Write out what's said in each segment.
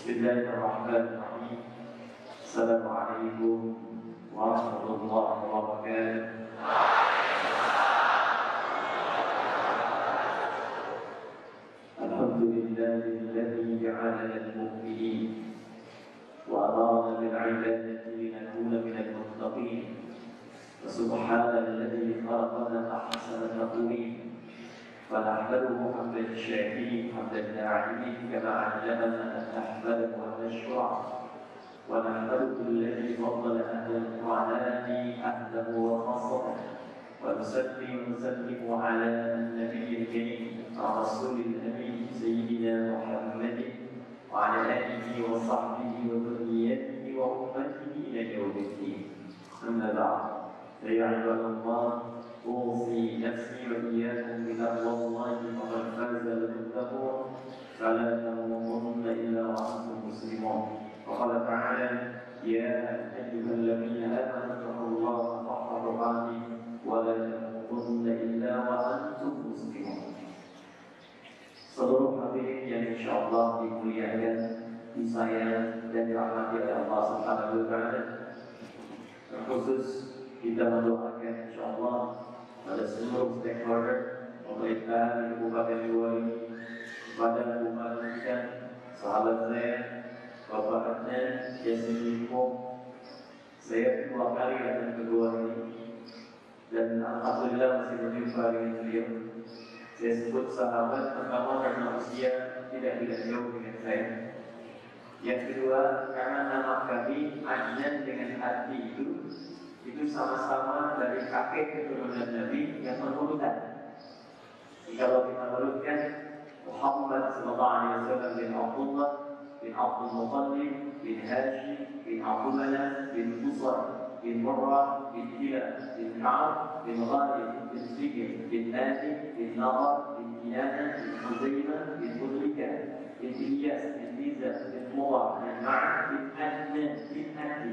بسم الله الرحمن الرحيم. السلام عليكم ورحمة الله وبركاته. الحمد لله الذي جعلنا المؤمنين وأمرنا بالعبادة لنكون من المتقين. وسبحان الذي خلقنا أحسن تقويم. فنحمده حمد الشاكرين حمد الداعمين كما علمنا أن نحمده ونشكره. ونحمده الذي فضل أهل القرآن أهله وخاصته. ونصلي ونسلم على النبي الكريم الرسول الأمين سيدنا محمد وعلى آله وصحبه وذريته وأمته إلى يوم الدين. أما بعد فيا عباد الله أوصي نفسي وإياكم بتقوى الله فقد فاز المتقون فلا تموتن إلا وأنتم مسلمون وقال تعالى يا أيها الذين آمنوا اتقوا الله حق تقاته ولا تموتن إلا وأنتم مسلمون Seluruh hadirin yang insya Allah dimuliakan, disayang dan dirahmati oleh Allah Subhanahu wa Ta'ala. Terkhusus kita mendoakan insya Allah pada seluruh stakeholder pemerintah di Kabupaten ini kepada umat kita, sahabat saya, Bapak Adnan, Yasin Limpo, saya dua kali datang ke ini dan Alhamdulillah masih berjumpa dengan beliau. Saya sebut sahabat pertama karena usia tidak tidak jauh dengan saya. Yang kedua karena nama kami Adnan dengan Adi itu itu sama-sama dari kakek keturunan Nabi yang berurutan. Kalau kita urutkan Muhammad sallallahu alaihi wasallam bin Abdullah bin Abdul Muttalib bin Hashim bin Abdul Manaf bin Musar bin Murrah bin Hilal bin Ka'ab bin Ghalib bin Sigil bin Nadi bin Nadar bin Kinana bin Huzaimah bin Mudrika bin Ilyas bin Liza bin Murrah bin Ma'ad bin Adnan bin Adi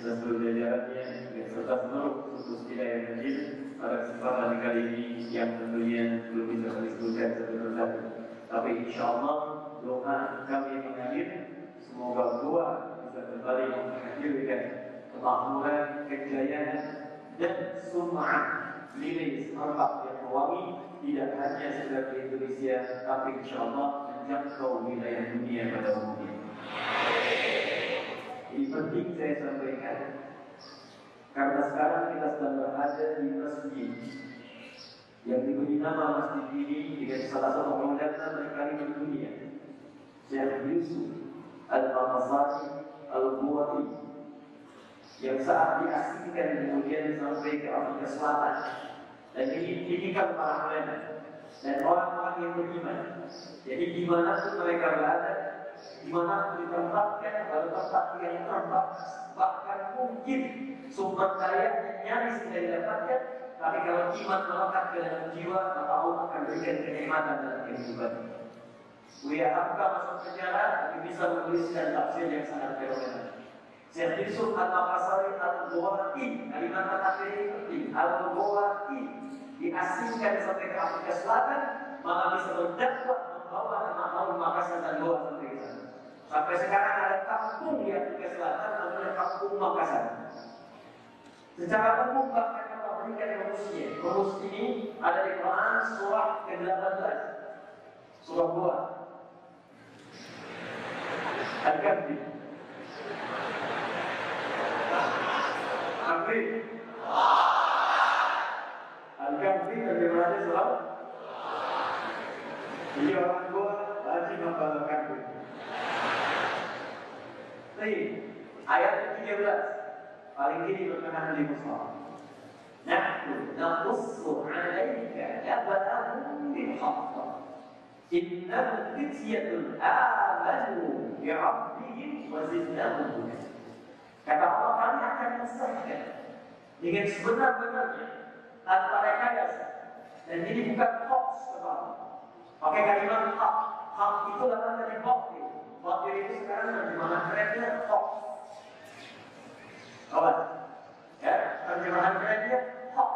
seluruh jajarannya serta seluruh khusus wilayah masjid pada kesempatan kali ini yang tentunya belum bisa kami sebutkan satu persatu. Tapi insya Allah doa kami mengalir semoga doa bisa kembali menghadirkan kemakmuran, kejayaan dan sum'ah nilai serempak yang mewangi tidak hanya sekedar di Indonesia tapi insya Allah menjangkau wilayah dunia pada umumnya. Ini penting saya sampaikan karena sekarang kita sedang berada di masjid yang diberi nama masjid ini dengan salah satu pemuda terkali di dunia Syekh Yusuf Al-Maqasari Al-Buwati yang saat diasingkan kemudian sampai ke Afrika Selatan dan ini didikan para ulama dan orang-orang yang beriman. Jadi di mereka berada, di mana ditempatkan pada tempat yang terbaik, bahkan mungkin sumber daya nyaris tidak didapatkan, tapi kalau iman melekat ke dalam jiwa, maka Allah akan berikan kenikmatan dalam kehidupan. Buya Hamka masuk penjara, tapi bisa menuliskan tafsir yang sangat fenomenal. Syekh Yusuf Kalimat kata ini penting Al-Buwati Diasingkan sampai ke Afrika Selatan Maka bisa berdakwah Membawa nama Allah Makassar dan Goa sampai sekarang ada kampung di Afrika Selatan Namanya kampung Makassar. Secara umum bahkan Allah berikan rumusnya Rumus ini ada di Quran surah ke-18 Surah Goa Al-Kahfi Amri Al-Kahfi bagaimana surah? Jadi orang tua wajib hafal Al-Kahfi Baik, ayat ke-13 paling kiri berkenaan di mushaf. Nahnu naqussu 'alaika naba'ahum bil haqq. Innal fityatul amanu bi rabbihim wa zidnahum. Kata Allah kami akan mesahkan dengan sebenar-benarnya tanpa rekayasa. Dan ini bukan hoax kata Pakai kalimat hak. Hak itu datang dari batil. Batil itu sekarang terjemahan kerennya hoax. Kawan, ya terjemahan kerennya hoax.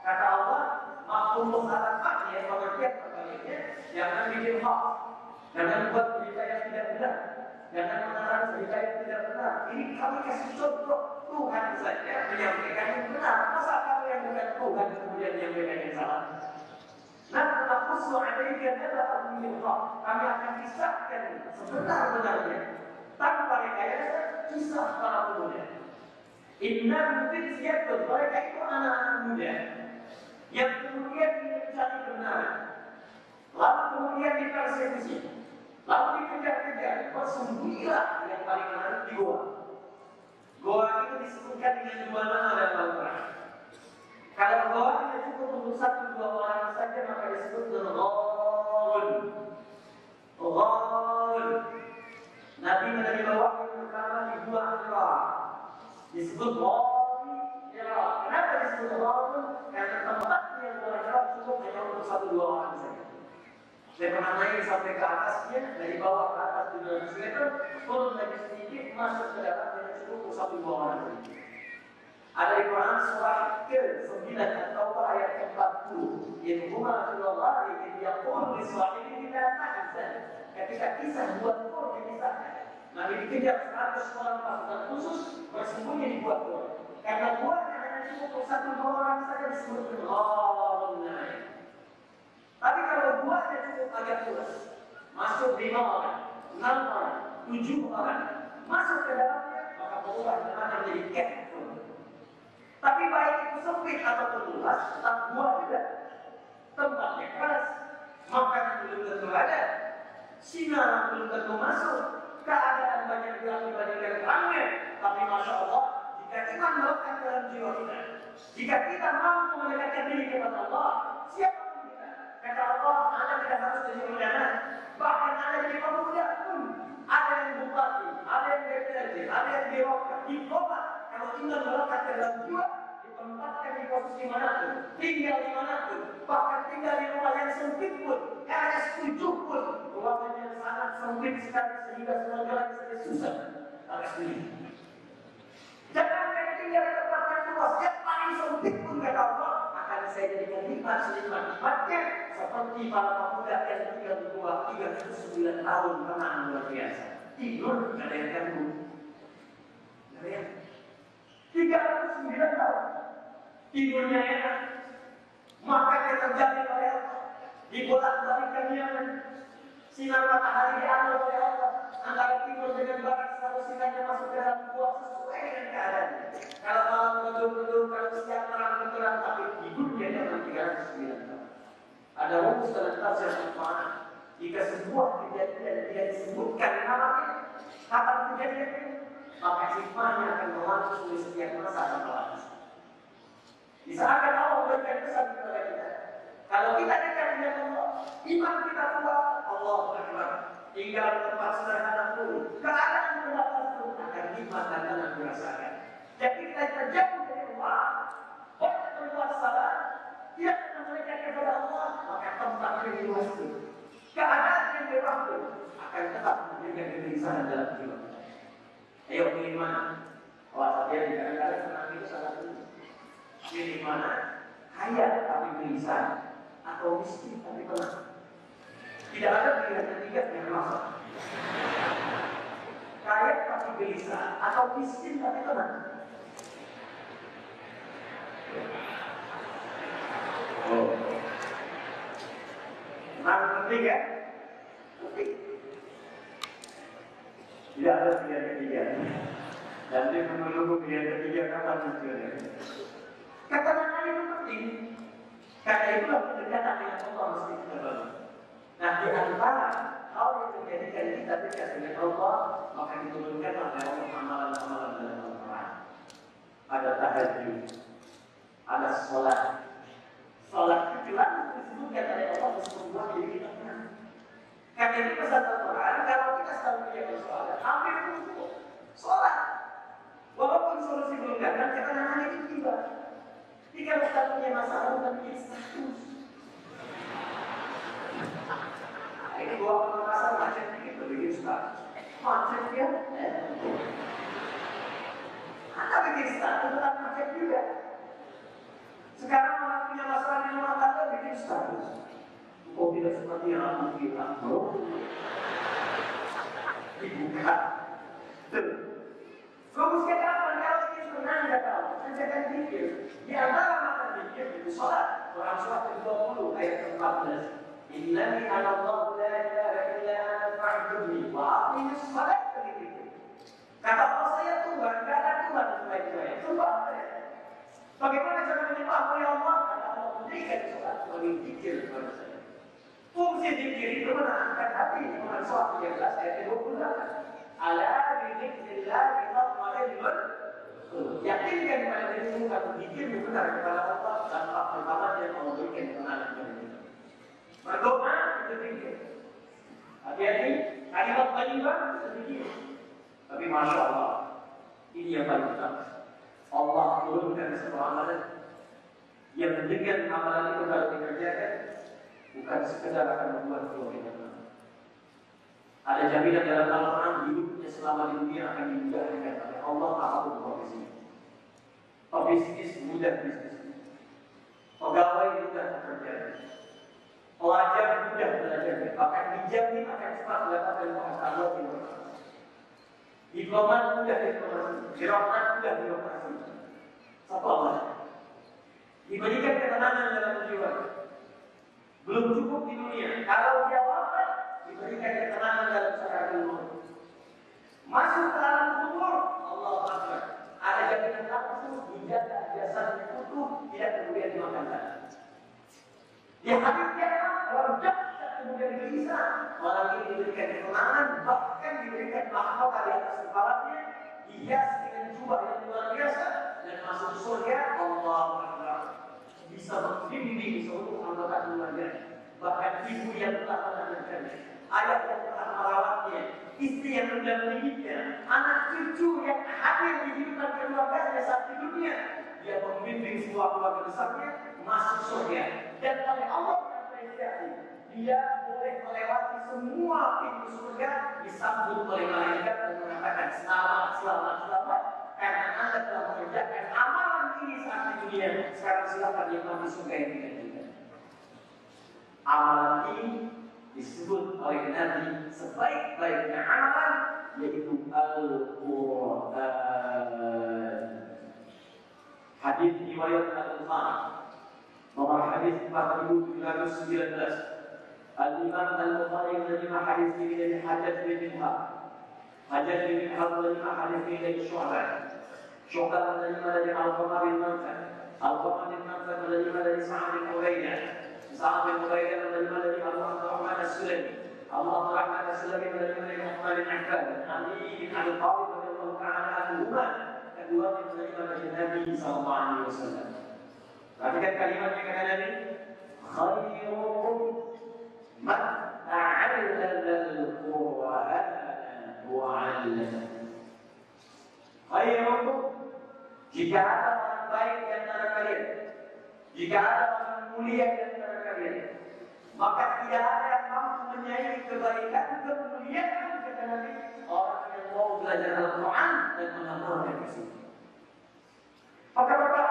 Kata Allah, makhluk alat ya pengertian terbaliknya jangan bikin hoax. Jangan buat berita yang tidak benar. Jangan mengarang berita yang tidak benar. Ini kami kasih contoh Tuhan saja menyampaikan yang benar. Masa kamu yang bukan Tuhan kemudian menyampaikan yang salah? Nah, naqussu alaika naba'an min Kami akan kisahkan sebenar-benarnya tanpa rekayasa kisah para pemuda. Inna fityatun mereka itu anak-anak muda yang kemudian mencari kebenaran, lalu kemudian dipersekusi, lalu dikejar-kejar, bersembunyilah yang paling menarik di goa. Goa itu disebutkan dengan dua nama dalam Al-Quran. Kalau goa tidak cukup untuk satu dua orang saja maka disebut dengan ghaul. Ghaul. Nabi menerima wahyu pertama di gua Hira. Disebut ghaul Hira. Kenapa disebut ghaul? Karena tempatnya gua Hira cukup hanya untuk satu dua orang saja. Pernah naik sampai ke atasnya, dari bawah ke atas di dalam meter, turun lagi sedikit, masuk ke dalam hanya cukup untuk satu dua orang saja. Ada di Quran surah ke-9 atau ayat ke-40. In huma filallah in yaqul li sahibihi la tahzan. Ketika kisah buat Tur dikisahkan. Nabi dikejar 100 orang pasukan khusus bersembunyi di buat Tur. Karena buat hanya cukup satu orang saja disebut dengan Tapi kalau buatnya cukup agak luas, masuk lima orang, enam orang, tujuh orang, masuk ke dalamnya, maka berubah dengan menjadi camp tapi baik itu sempit atau luas, tetap buah juga. Tempatnya keras, makanan belum tentu ada, sinar belum tentu masuk, keadaan banyak gerak dibandingkan ramai. Tapi masya Allah, jika iman melekat dalam jiwa kita, jika kita mampu mendekatkan diri kepada Allah, siapa kita. Kata Allah, Anda tidak harus jadi ulama, bahkan Anda jadi pemuda pun ada yang bupati, ada yang DPRD, ada yang birokrat, diplomat, kalau iman melekat dalam jiwa, ditempatkan di posisi mana pun, tinggal di mana pun, bahkan tinggal di rumah yang sempit pun, RS7 pun, ruangan yang sangat sempit sekali sehingga semua jalan saja susah. Agak sulit. Jangan kayak tinggal di tempat yang luas, yang paling sempit pun kata Allah, akan saya jadikan nikmat senikmat-nikmatnya seperti para pemuda yang tinggal di rumah 39 tahun kenaan luar biasa. Tidur, tidak ada yang ganggu. Tidak ada yang 39 tahun. Tidurnya enak. Makannya terjamin oleh Allah. Dibolak-balikan nyaman. Sinar matahari diatur oleh Allah. Antara tidur dengan barat selalu sinarnya masuk ke dalam buah sesuai dengan keadaan. Kalau malam betul-betul, kalau siang terang betulan, tapi tidurnya dalam 39 tahun. Ada rumus dalam tafsir al Jika sebuah kejadian tidak disebutkan namanya, kapan kejadian maka hikmahnya akan berlangsung di setiap masa dan kelas. Di saat Allah memberikan pesan kepada kita, kalau kita dekat dengan Allah, iman kita kuat, Allah Akbar. Tinggal tempat sederhana pun, keadaan terbatas pun akan dan tenang dirasakan. Jadi kita terjauh dari Allah, banyak berbuat salah, tidak pernah mendekat kepada Allah, maka tempat luas itu, keadaan yang berwaktu akan tetap memberikan kegelisahan dalam jiwa. Ayo pilih mana? Wah, dia di kadang-kadang senang itu sangat tinggi. Pilih mana? Kaya tapi gelisah atau miskin tapi tenang. Tidak ada pilihan ketiga yang masalah. Kaya tapi gelisah atau miskin tapi tenang. Oh. Nah, ketiga. Tidak ada pilihan ketiga. Dan dia menunggu pilihan ketiga kapan munculnya. Ketenangan itu penting. Karena itulah kedekatan dengan Allah mesti kita bangun. Nah di antara hal yang menjadikan kita dekat dengan Allah maka diturunkan oleh amalan-amalan dalam Al-Quran. Ada tahajud, ada sholat. Sholat itu jelas disebutkan oleh Allah Rasulullah jadi kita. Karena ini pesan Al-Quran, kalau kita selalu punya bersolat, hampir untuk sholat. Walaupun solusi belum datang, ketenangan itu tiba. Jika kita punya masalah, bukan punya status. Macet dia. Eh. Anda bikin status tetap macet juga. Sekarang orang punya masalah di rumah tangga bikin status. Kok tidak seperti yang aku bilang, bro? Dibuka. Tuh. Fokus kita apa? Kalau kita tenang, kata Allah. Kerjakan pikir. Di antara mata pikir itu sholat. Quran surat ke-20 ayat ke-14. Allah la ilaha illa ana fa'budni wa aqimis salat begitu. Kata Allah saya Tuhan, saya. Sumpah saya. Bagaimana cara menyembah oleh Allah? Kata Allah berikan sholat sebagai kepada saya. Fungsi itu hati. Quran surat 13 ayat 28. Ala Yakinkan pada dirimu kalau zikir benar kepada Allah dan pertama yang Allah berikan kemenangan kepada kita. Berdoa zikir. Hati-hati, kalimat itu zikir. Tapi masya Allah, ini yang paling utama. Allah turunkan sebuah amalan yang mendengar amalan itu kalau dikerjakan bukan sekedar akan membuat keluar kita ada jaminan dalam Al-Quran hidupnya selama di dunia akan dimudahkan oleh Allah apa pun profesi. Pebisnis mudah bisnis. Pegawai mudah pekerjaan. Pelajar mudah belajarnya. Bahkan dijamin akan cepat mendapatkan pengetahuan luar. Diplomat mudah diplomasi. Birokrat mudah birokrasi. Allah. Diberikan ketenangan dalam jiwa. Belum cukup di dunia. Kalau dia wafat, diberikan ketenangan dalam secara umum. Masuk ke alam kubur, Allah Akbar. Ada jaminan langsung dijaga jasadnya utuh, tidak kemudian dimakan hari kiamat, orang jahat kemudian gelisah. Orang ini diberikan ketenangan, bahkan diberikan mahkota di atas kepalanya, dihias dengan jubah yang luar biasa, dan masuk surga, Allah Akbar. Bisa membimbing seluruh anggota keluarganya. Bahkan ibu yang telah melahirkannya ayah yang telah merawatnya, istri yang mendampinginya, anak cucu yang hadir di kehidupan keluarganya saat di dunia. Dia membimbing semua keluarga besarnya masuk surga. Dan oleh Allah mengapresiasi, dia boleh melewati semua pintu surga disambut oleh malaikat dan mengatakan selamat, selamat, selamat. Karena anda telah mengerjakan amalan ini saat di dunia. Sekarang silakan nikmati surga yang kita Amalan ini disebut oleh Nabi sebaik-baiknya amalan yaitu Al-Quran. Hadis riwayat Al-Bukhari nomor hadis 4719 Al-Imam Al-Bukhari menerima hadis ini dari Hajat bin Minhab Hajat bin Minhab menerima hadis ini dari Syu'bah Syu'bah menerima dari Al-Qamar bin Manfad Al-Qamar bin Manfad menerima dari Sa'ad bin Ubaidah Sa'ad bin Ubaidah menerima dari Abu Abdurrahman As-Sulami Abu Abdurrahman As-Sulami menerima dari Muhammad bin Affan Ali bin Abi Thalib radhiyallahu ta'ala anhu kedua menerima dari Nabi sallallahu alaihi wasallam Perhatikan kalimat yang kata Nabi. Khairukum man ta'allama al-Qur'an wa Khairukum. Jika ada orang baik di antara kalian jika ada orang mulia di antara kalian maka tidak ada yang mampu menyayangi kebaikan kemuliaan kata Nabi. Orang yang mau belajar Al-Quran dan mengamalkan ke sini. Maka sekalian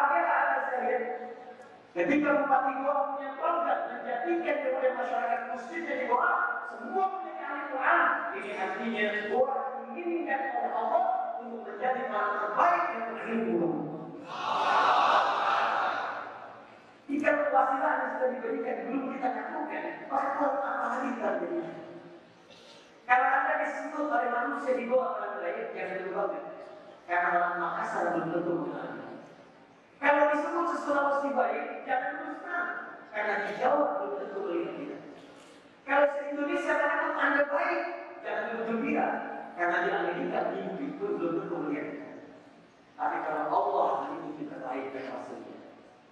ketika Bupati Goa punya program menjadikan kepada masyarakat muslim jadi Goa semua punya Al-Quran ini artinya Goa diinginkan oleh Allah untuk menjadi orang terbaik yang berilmu. Jika wasilah yang sudah diberikan belum kita lakukan, maka apa kita berikan? Kalau anda disebut oleh manusia di bawah orang lain, jangan lupa Karena orang Makassar belum tentu mengenal. Kalau disebut sesuatu baik, jangan lupa Karena di Jawa belum tentu melihat kita. Kalau di Indonesia takut anda baik, jangan bergembira. Karena di Amerika minggu itu belum tentu melihat kita. Tapi kalau Allah itu kita baik dan maksudnya,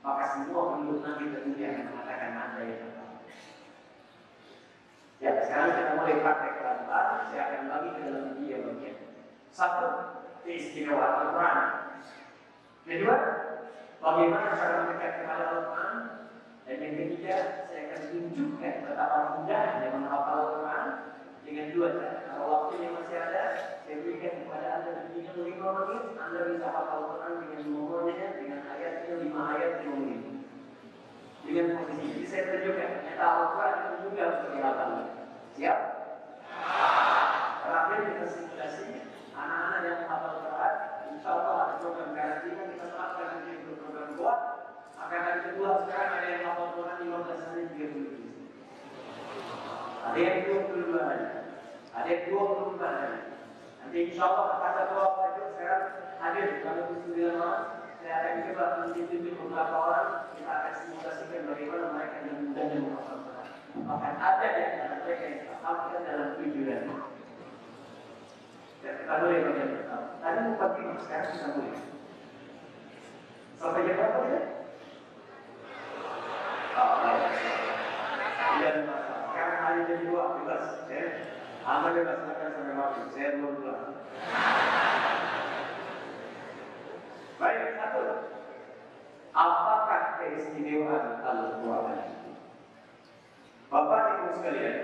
maka semua penduduk nanti dunia akan mengatakan anda yang terbaik. Ya, sekarang kita mulai praktek pelan-pelan. Saya akan bagi ke dalam tiga bagian. Satu, keistimewaan Al-Quran. Kedua, bagaimana cara mendekat kepada Al-Quran. Dan yang ketiga, saya akan tunjukkan betapa mudahnya menghafal Al-Quran. dengan dua cara. Kalau waktunya masih ada, saya berikan kepada anda dengan lima menit, anda bisa hafal Quran dengan nomornya, dengan ayatnya lima ayat lima menit. Dengan posisi, jadi saya tunjukkan. Ternyata Al-Quran itu juga seperti apa? Siap? Terakhir kita simulasi anak-anak yang hafal Quran, insya Allah ada program karantina kita terapkan kuat. Angkatan kedua sekarang ada yang hafal Quran 15 hari 30 ada yang 22 hari, ada yang 24 hari. Nanti insya Allah kata dua wajib sekarang hadir kalau di 9 malam saya akan coba menunjuk beberapa orang kita akan simulasikan bagaimana mereka yang muda dan menghafal Quran. Bahkan ada yang antara mereka yang hafalkan dalam hari. Ya, kita boleh pertama. Tadi empat lima, sekarang kita boleh. Sampai jam berapa? Oh, ada masalah. Sekarang hari jam dua, bebas. Ya. Aman bebas, silakan sampai maghrib. Saya belum pulang. Baik, satu. Apakah keistimewaan Al-Quran? Bapak Ibu sekalian,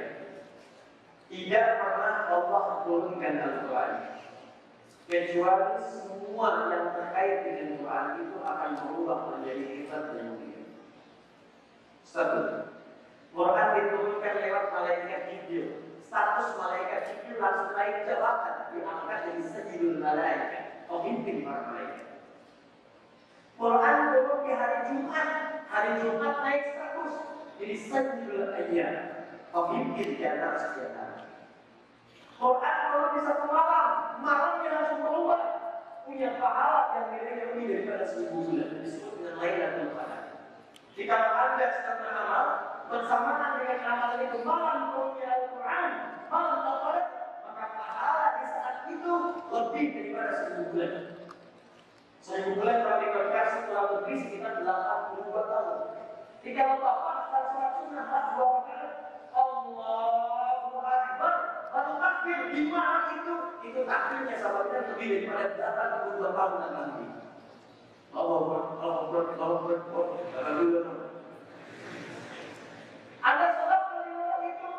tidak pernah Allah turunkan Al-Quran kecuali semua yang terkait dengan Quran itu akan berubah menjadi kitab yang mulia. Satu, Quran diturunkan lewat malaikat Jibril. Status malaikat Jibril langsung naik jabatan, diangkat jadi sejidul malaikat, pemimpin para malaikat. Quran turun di hari Jumat, hari Jumat naik status jadi sejidul ayat, pemimpin di setiap hari. Quran turun di satu malam, malamnya langsung berubah, punya pahala yang nilainya lebih daripada seribu bulan, disebut dengan Lailatul Qadar. Jika anda sedang beramal, bersamaan dengan amalan itu malam turunnya Al-Quran, malam Al-Qadar, maka pahala di saat itu lebih daripada seribu bulan. Seribu bulan kalau dikonversi kurang lebih sekitar 82 tahun. Jika Bapak asal surat sunnah dua rakaat, Allahu Akbar, lalu takbir di malam itu, itu takbirnya sahabatnya lebih daripada 82 tahun nanti. Akbar, Allahu Akbar, Allahu Akbar, Alhamdulillah. Ada sholat kelima itu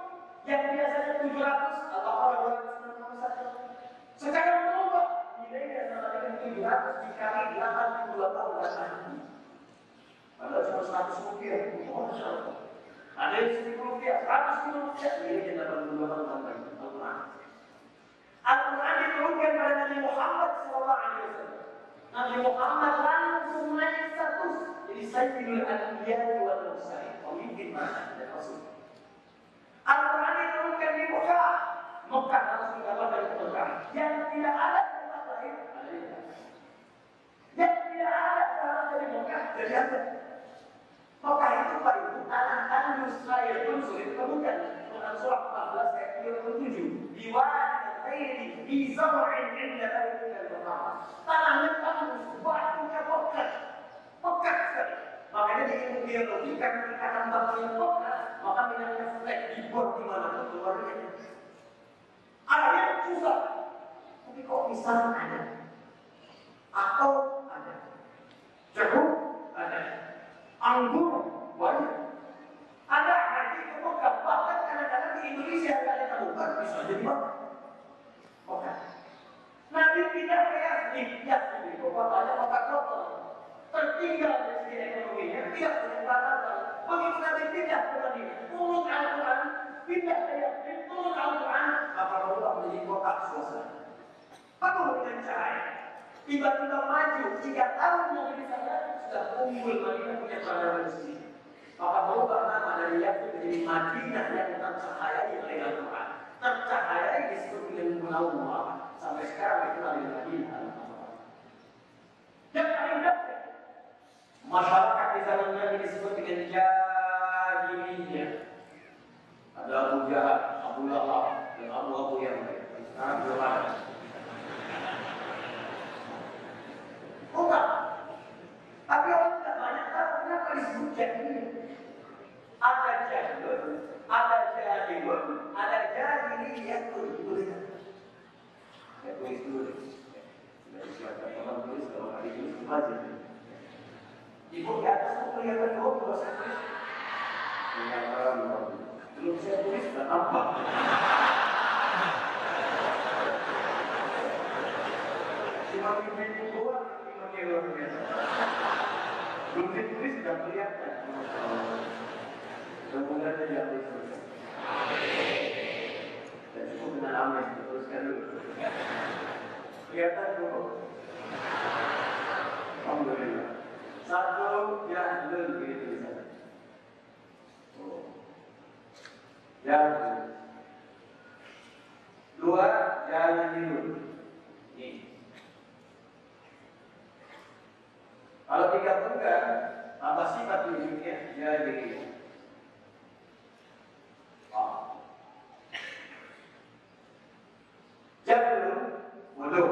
yang biasanya 700 atau kalau 291 sekarang berubah nilainya sama dengan 700 dikali 82 tahun dan nanti. Padahal cuma 100 rupiah, Masya Allah. Ada yang 1000 rupiah, 100 rupiah, nilainya 82 tahun dan nanti. Al-Quran. Diturunkan pada Nabi Muhammad SAW. Nabi Muhammad langsung naik status jadi Sayyidul Anbiya wal Mursalin, pemimpin mana dan Rasul. Al-Quran diturunkan di Mekah, Mekah langsung dapat dari Mekah. Yang tidak ada tempat lain ada di. Yang tidak ada salah dari Mekah jadi ada. Mekah itu Pak Ibu, tanah tandus Israel pun sulit ditemukan. Quran surah 14 ayat 27. Di ghairi di zar'in inda baitikal muharram. Tanahnya tandus, batunya. Pekat sekali. Makanya di ilmu biologi karena ikatan batu yang pekat, maka minatnya flat dibuat di mana pun keluarnya. Air susah. Tapi kok pisang ada? Atau ada? Jeruk ada? Anggur banyak. Ada haji ke Mekah, bahkan kadang-kadang di Indonesia yang temukan bisa jadi makan. Mekah. Nabi tidak Yasrib, Yasrib itu kotanya kota kotor. Tertinggal dari segi ekonominya, tidak punya batatan. Begitu Nabi ke Madinah, turun Al-Quran, ke Yasrib, turun Al-Quran, maka berubah menjadi kota suasana. Penuh dengan cahaya. Tiba-tiba maju, tiga tahun mau di sana, sudah unggul Madinah punya peradaban sendiri. Maka berubah nama dari Yasrib menjadi Madinah yang tercahayai oleh Tercahayai disebut dengan Munawwar. Sampai sekarang itu ada Madinah. Yang paling dekat masyarakat di zaman Nabi disebut dengan jahiliyah. Ada Abu Jahal, Abu Lahab, dan Abu Abu yang lain. Sekarang belum ada. Bukan. Tapi orang tidak banyak tahu kenapa disebut jahiliyah. Ada jahilun, ada jahilun, ada jahiliyah tulis. Ya tulis dulu. Sudah disiapkan teman tulis kalau hari ini baca. Ibu di atas itu kelihatan ibu kalau saya tulis. Kelihatan belum saya tulis dan nampak. Imannya luar sudah kelihatan. Surga. Dan cukup dengan amin, teruskan. Kelihatan dulu. Alhamdulillah. Satu sana. Oh. Dua jahilun. Nih. Kalau enggak, tambah sifat wujudnya jahiliyah. Oh. Jahilun bodoh.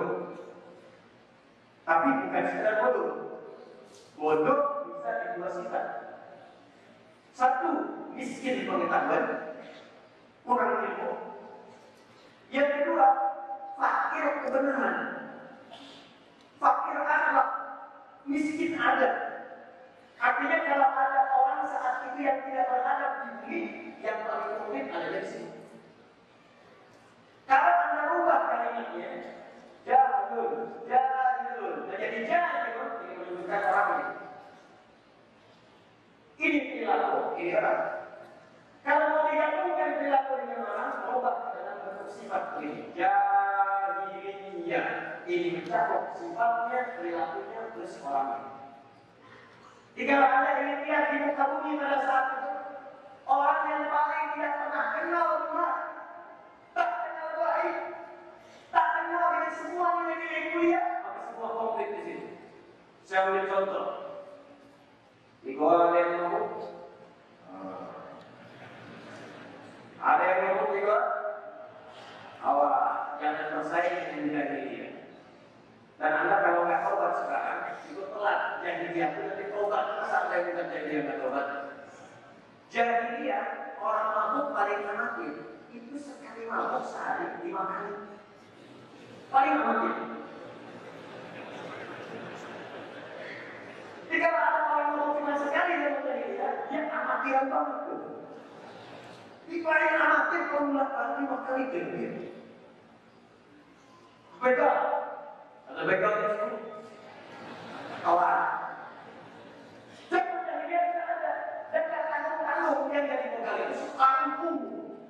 Tapi bukan sekedar bodoh. Bodoh bisa di dua sifat. Satu, miskin pengetahuan, kurang ilmu. Yang kedua, fakir kebenaran. Fakir akhlak, miskin ada. Artinya kalau ada orang saat itu yang tidak beradab di bumi, yang paling rumit ada di sini. Kalau anda rubah kalimatnya, jahilun, jahilun, menjadi jahilun, ini menunjukkan orang ini. Perilaku, ini orang. Kalau mau digabungkan perilaku dengan orang, merubah dalam bentuk sifat ini. Jahiliyah. Ini mencakup sifatnya, perilakunya, terus orangnya. Jika anda ingin lihat di muka bumi pada saat itu, orang yang paling tidak pernah kenal Tuhan, tak kenal baik, tak kenal dengan semua nilai-nilai mulia, maka semua komplit di sini. Saya ambil contoh. Di Goa ada yang ngomong? Ada yang ngomong juga? Awak jangan bersaing dengan jahiliyah. Dan anda kalau nggak tobat sekarang, itu telat. Jahiliyah itu nanti tobat. Masa anda yang bukan jahiliyah nggak tobat? Jahiliyah, orang mabuk paling fanatik. Itu sekali mabuk sehari lima kali. Paling fanatik. Jika ada orang mabuk cuma sekali dalam jahiliyah, dia amatiran banget tuh. Di paling amatir formula kali lima kali jahiliyah. Begal. Ada di sini. Kawan. Jahiliyah tidak ada. Dekat kampung-kampung yang jadi begal itu kampung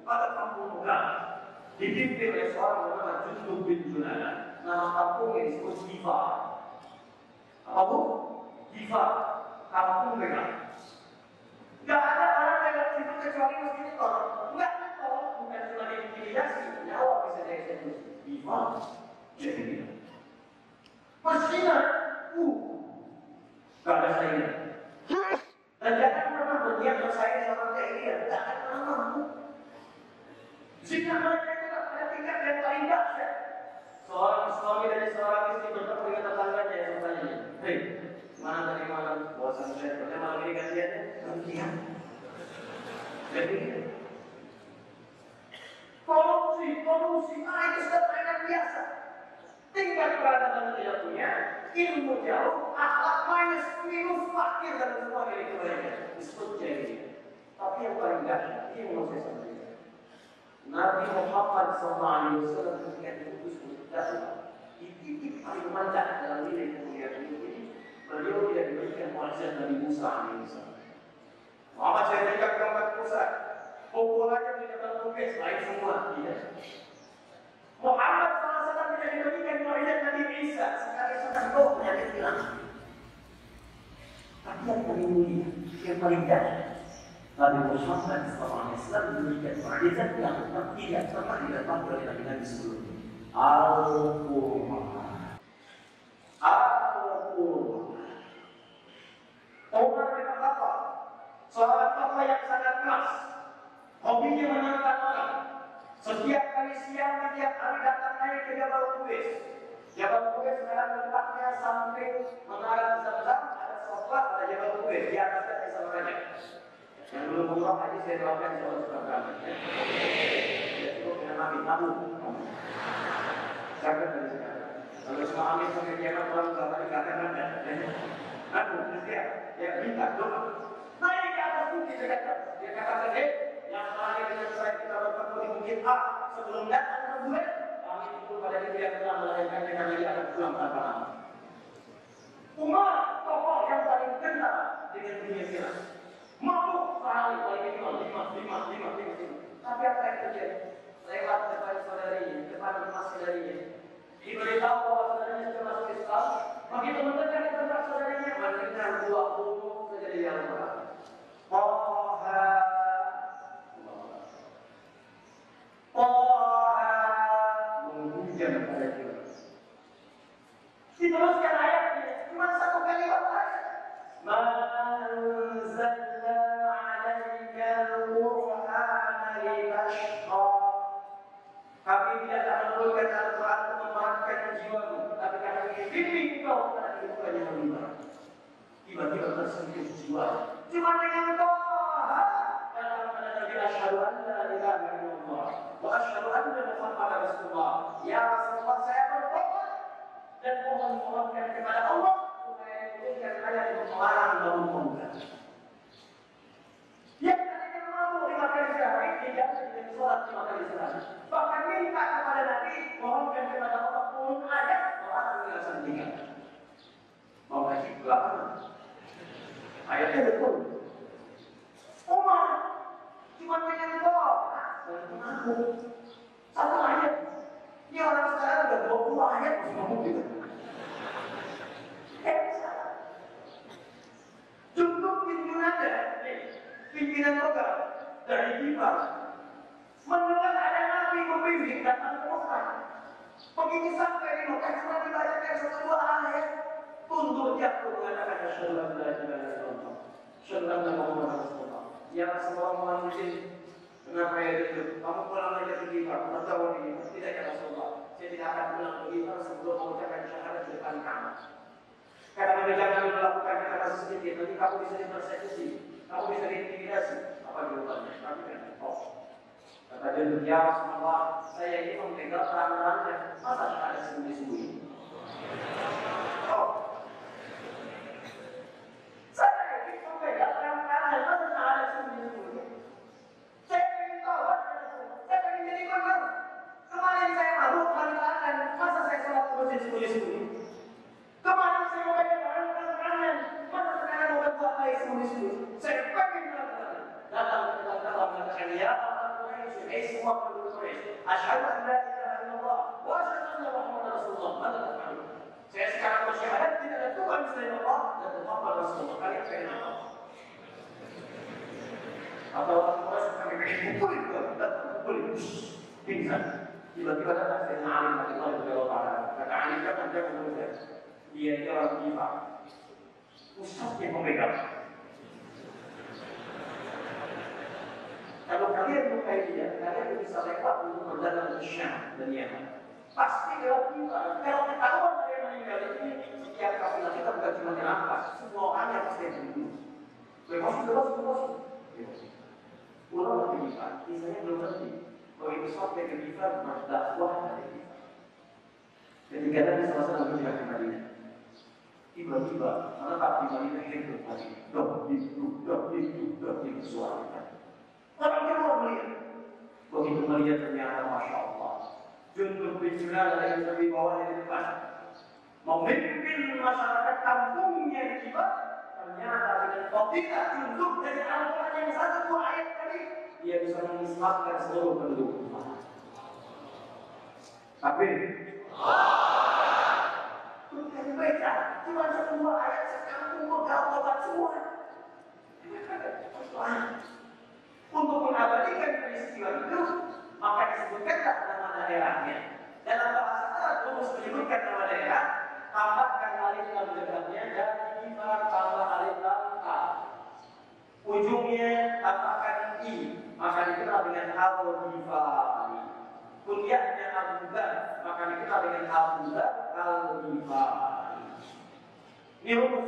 pada kampung. Dipimpin oleh seorang bernama Jundub bin Junana. Nama kampungnya disebut Giva. Apa bu? Giva. Kampung begal. Gak ada orang lewat situ kecuali mesti nyetor. Enggak nyetor, bukan cuma diintimidasi, nyawa bisa dieksekusi. Giva. Jadi Mestinya, uh, gak ada saingan. Dan jangan pernah berniat bersaing sama jahiliyah, gak akan pernah mampu. Jika mereka itu pada tingkat yang paling dahsyat, seorang suami dan seorang istri bertemu dengan tetangganya yang bertanya, hei, mana tadi malam bosan saya, kerja malam ini gajiannya? Demikian. Jadi, korupsi, korupsi, ah itu sudah mereka biasa. Tingkat peradaban tidak punya, ilmu jauh, akhlak minus, minus, fakir dan semua dari kebaikan. Disebut jahiliyah. Tapi yang paling dahsyat, ini mau saya sampaikan. Nabi Muhammad SAW ketika diutus untuk dakwah, di titik paling puncak dalam nilai kemuliaan ini, beliau tidak diberikan wajah Nabi Musa alaihissalam. Muhammad saya berikan gambar Musa, pukulannya tidak terlukis, lain semua. Tidak. Muhammad SAW tidak diberikan wajah Nabi Isa, sekali sudah kau penyakit hilang. Tapi yang paling mulia, yang paling dahsyat, Nabi Muhammad SAW diberikan mukjizat yang tidak pernah didapat oleh Nabi-Nabi sebelumnya. Al-Qur'an. Al-Qur'an. Umar bin Khattab, seorang tokoh yang sangat keras, hobinya menantang orang. Setiap kali siang, setiap hari datang naik ke Jabal Qubais. Jabal Qubais sekarang tempatnya samping menara Zam-Zam, ada sofa, ada Jabal Qubais. Di atasnya ada sama raja. Yang belum umrah aja saya doakan Allah sudah berangkat. Ya cukup dengan amin, namun. Jangan dari sekarang. Kalau semua amin sampai kiamat orang sama di kata ada. Aku siap, ya minta doa. Naik ke atas bukit dekat Dia katakan, eh, yang terakhir dengan saya kita bertemu di bukit A sebelum datang ke bulan, kami kumpulkan pada itu yang telah melahirkan dengan dia akan pulang tanpa nama. Umar, tokoh yang paling kenal dengan dunia silat. Mabuk sekali paling lima, lima, lima, lima, lima. Tapi apa yang terjadi? Lewat depan saudarinya, depan emas saudarinya. Diberitahu bahwa saudaranya sudah masuk Islam. Begitu mendekat ke tempat saudarinya, mendengar dua bunuh saja di Al-Quran. Toha Toha menghujam pada dia. Diteruskan ayatnya, cuma satu 'alaika litashqa. Kami tidak akan menurunkan Al-Quran untuk jiwamu, tapi kami ingin bimbing kau yang. Tiba-tiba tersentuh jiwa. Cuma dengan doa. Nabi Asyhadu an la ilaha illallah wa asyhadu anna Muhammadar Rasulullah. Ya Rasulullah, saya berdoa mohon mohonkan kepada Allah supaya diberikan ayat yang melarang bangun pemuda. Yang tadinya mampu lima kali sehari tidak dengan sholat lima kali sehari. Bahkan minta kepada Nabi mohonkan kepada Allah pun ayat melarang dengan tiga. Mau haji belakangan. Ayatnya betul. Umar cuma pengen doa dan mengaku satu ayat. Ini orang sekarang udah 20 ayat masih ngomong gitu. Eh, salah. Cukup pimpinan ada, nih, pimpinan program dari kita mendengar ada nabi membimbing datang ke Mekah. Begitu sampai di Mekah cuma dibacakan satu dua ayat, tunduk jatuh mengatakan asyhadu an la ilaha illallah. Asyhadu anna Muhammadar Rasulullah. Ya semua manusia Kenapa ya itu? Kamu pulang aja ke kita, bertawar ini, tidak ya Rasulullah. Saya tidak akan pulang ke kita sebelum mengucapkan syahadat di depan kamar. Karena Nabi jangan melakukan kata sedikit, nanti kamu bisa dipersekusi, kamu bisa diintimidasi. Apa jawabannya? Tapi kan, oh. Kata dia, ya Rasulullah, saya ini memegang terang-terangnya, masa syahadat sembunyi-sembunyi? Oh. Saya ini memegang terang-terangnya, masa syahadat sembunyi-sembunyi? Saya ingin tahu, saya ingin jadi korban. Kemarin saya mabuk kali tangan, masa saya sholat ke masjid sembunyi-sembunyi? Kemarin saya mau pegang tangan kanan, masa sekarang mau berbuat baik sembunyi-sembunyi? Saya pengen melakukan. Datang ke dalam mengatakan ya Allah Quraisy, eh semua penduduk Quraisy, asyhadu an la ilaha illallah wa asyhadu anna Muhammadar Rasulullah. Maka tafalun. Saya sekarang bersyahadat tidak ada Tuhan selain Allah dan Muhammad Rasulullah. Kalian pengen apa? Atau orang Quraisy kami pengen pukulin ke datang pukulin, pingsan. Tiba-tiba datang saya alim hati Allah Subhanahu wa taala. Kata alim jangan jangan dulu saya. Dia itu orang jiwa. Ustaz yang memegang. Kalau kalian bukai dia, kalian bisa lewat untuk berdagang ke Syam dan Yaman. Pasti lewat kita. Kalau ketahuan yang meninggal ini, setiap kafilah kita bukan cuma dirampas, semua orang yang pasti dibunuh. Bebas, bebas, bebas. Pulau ke Gifar, kisahnya belum berhenti. Begitu sampai ke Gifar, berdakwah dari Gifar. Ketika Nabi SAW berhijrah ke Madinah, tiba-tiba menetap di Madinah hidup lagi. Itu, doh, itu, doh, itu suara Orang kedua melihat. Begitu melihat ternyata Masya Allah. Juntuh bin Junada yang lebih bawah di depan. Memimpin masyarakat kampungnya di Kibat. Ternyata dengan fadilah juntuh dari Al-Quran yang satu dua ayat tadi. Dia bisa mengislamkan seluruh penduduk. Tapi Bukan baca, cuma satu dua ayat sekampung bekal obat semua. Untuk mengabadikan peristiwa itu, maka disebutkanlah nama daerahnya. Dalam bahasa Arab, rumus menyebutkan nama daerah, tambahkan alif lam dekatnya dan ibarat tambah alif lam a. Ujungnya tambahkan i, maka dikenal dengan al-ghifari. Kuliahnya Abu Dhar, maka dikenal dengan Abu Dhar al-Ghifari. Ini rumus.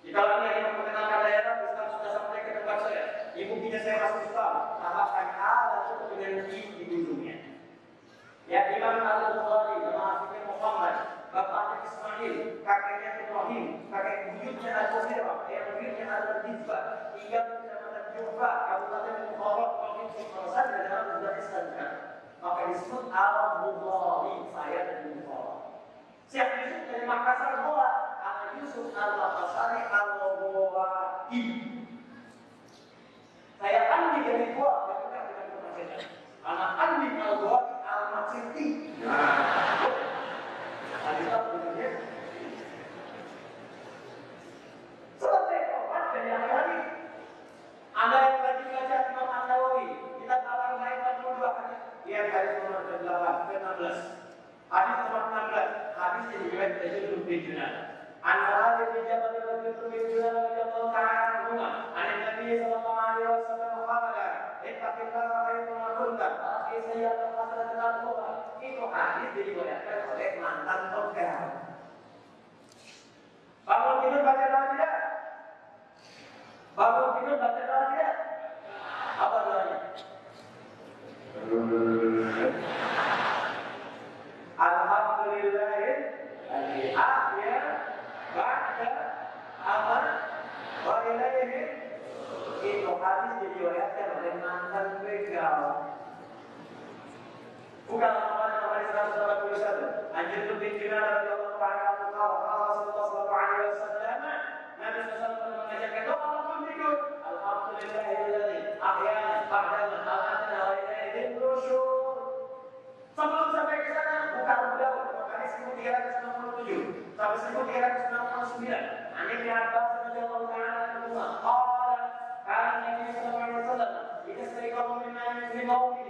Jika lagi yang mengenalkan daerah, Islam sudah sampai ke tempat saya. Ibu punya saya Islam, tambahkan A lalu dengan I di ujungnya. Ya Imam Al-Bukhari, nama aslinya Muhammad, bapaknya Ismail, kakeknya Ibrahim, kakek buyutnya Al-Qasirah, ayah buyutnya Al-Hizbah, hingga ke kecamatan Jufa, Kabupaten Bukhara, Provinsi Khorasan, dan dalam Uzbekistan. Maka disebut Al-Bukhari. saya dari Musola. Syekh Yusuf dari Makassar Goa, anak Yusuf al-Makassari al-Goai. Saya Andi dari Goa, yang dekat dengan kemacetan. Anak Andi al-Goai al-Maciti. Nah, tak begitu Selesai tobat dan yang lagi. Anda yang lagi belajar Imam An-Nawawi, kita tahu lain 42 hadis. Lihat hadis nomor 8 ke 16. Hadis nomor 16, hadis yang diriwayatkan dari Ibnu bin Junan. An Muadz bin Jabal radhiyallahu bin Junan radhiyallahu ta'ala anhu, an Nabi sallallahu alaihi wasallam qala, "Ittaqillaha haythu ma kunta, akhi sayyi'atan hasanatan al-ukhra." Itu hadis diriwayatkan oleh mantan pegang. Bangun tidur baca doa tidak? Bangun tidur baca doa tidak? Apa doanya? Alhamdulillah ahya ba'da aman wa ilaihi itu hadis diriwayatkan oleh mantan begal bukan Muhammad nomor 181 Anjir bin Dinar radhiyallahu ta'ala anhu qala qala Rasulullah sallallahu alaihi wasallam Nabi bangun tidur Sebelum sampai ke sana buka udah hadis 1367 sampai 1369 Ani bin Abbas radhiyallahu ta'ala sallallahu alaihi wasallam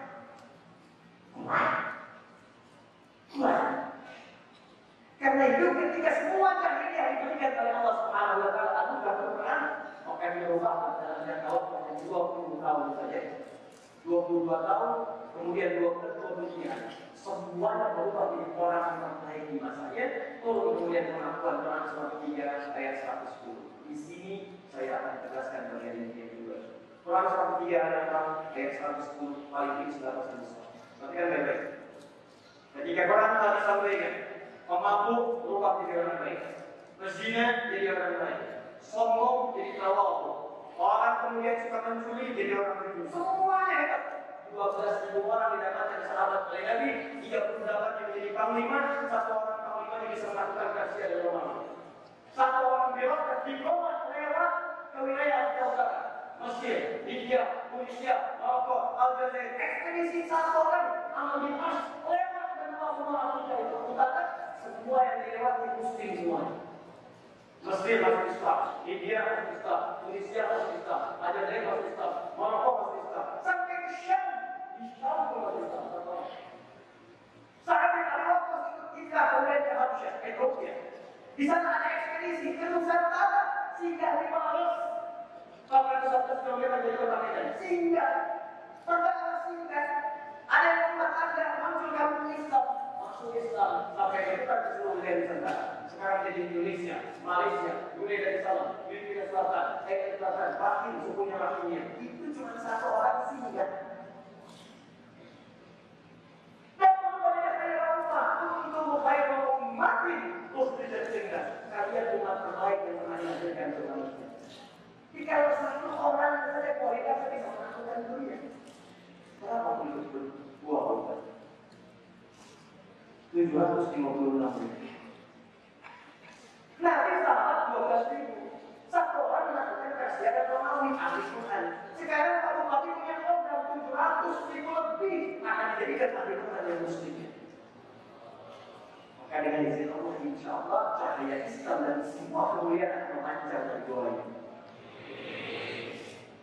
karena itu ketika semua jahiliyah diberikan oleh Allah Subhanahu wa taala anugerah Quran, maka dirubah dalam jangka waktu hanya 20 tahun saja. 22 tahun, kemudian 20 tahun semuanya berubah menjadi orang yang terbaik di masanya. Turun kemudian pengakuan Quran surat 3 ayat 110. Di sini saya akan tegaskan bagian ini juga. Quran surat 3 ayat 110 paling tinggi sudah pasal Perhatikan baik-baik. Ketika Quran telah disampaikan, pemabuk berubah jadi orang baik, pezina jadi orang baik, sombong jadi tawabu, orang kemudian suka mencuri jadi orang jujur. Semuanya hebat. 12 ribu orang didapatkan sahabat oleh Nabi, 38 yang menjadi panglima, satu orang panglima yang bisa melakukan kajian dari Romawi. Satu orang birokrat diplomat lewat ke wilayah Utara. Mesir, Libya, Tunisia, Maroko, Aljazair, ekspedisi satu orang amal Dimas lewat benua benua Afrika itu utara semua yang dilewati muslim semua. Mesir masuk Islam, Libya masuk Islam, Tunisia masuk Islam, Aljazair masuk Islam, Maroko masuk Islam, sampai ke Syam, di Syam pun masuk Islam. Saat yang Maroko itu kita kemudian ke Habsyah, Ethiopia. Di sana ada ekspedisi ke Nusantara, sehingga di Maros 811 km dari kota Medan. Singgah. Pertama singgah. Ada yang rumah tangga muncul kampung Islam. Masuk Islam. Sampai kita ke seluruh wilayah Nusantara. Sekarang jadi Indonesia, Malaysia, Brunei Darussalam, Filipina Selatan, Thailand Selatan, Bahrain, sukunya Bahrainnya. Itu cuma satu orang singgah. Dan banyak saya rumah untuk baik umatin terus tidak singgah. Kalian umat terbaik yang pernah dihasilkan ke manusia. Jika kalau satu orang saja kualitas bisa melakukan dunia, berapa puluh dua puluh tujuh ratus lima puluh enam ribu. Nabi sahabat dua belas ribu. Satu orang melakukan kajian dan Romawi ahli Quran. Sekarang Pak Bupati punya program tujuh ratus ribu lebih akan dijadikan ahli Quran yang muslim. Maka dengan izin Allah, insya Allah cahaya Islam dan semua kemuliaan akan memancar dari doa ini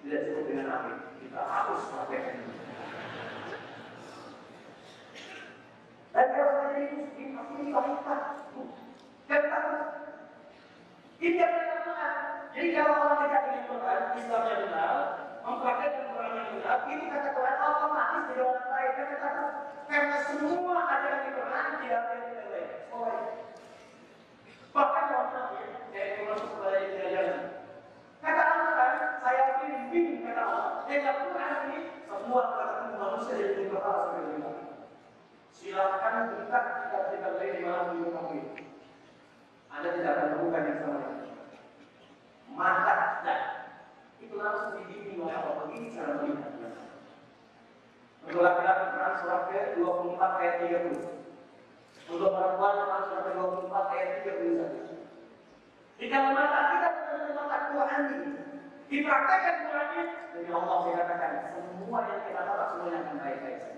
tidak cukup dengan api kita harus praktekkan dan kalau saya ini ini yang benar jadi kalau orang Quran Islamnya benar mempraktekkan Quran yang benar ini kata Quran orang baik. Karena, karena semua ajaran di Quran dari. Oh, baik. Bahkan orang Nabi, saya masuk kepada ini ajaran. Kata saya bimbing kata Allah. Yang Quran ini semua kata manusia yang di Silakan buka kitab-kitab lain di mana pun kamu ini. Anda tidak akan menemukan yang sama dengan mata dan itu langsung dibimbing oleh Allah begini cara melihatnya. Laki-laki Quran surat ke 24 ayat 30. Untuk perempuan Quran surat ke 24 ayat 31. Di dalam mata kita benar mata Quran ini dipraktekkan Quran ini demi Allah saya katakan semua yang kita tahu semuanya akan baik-baik saja.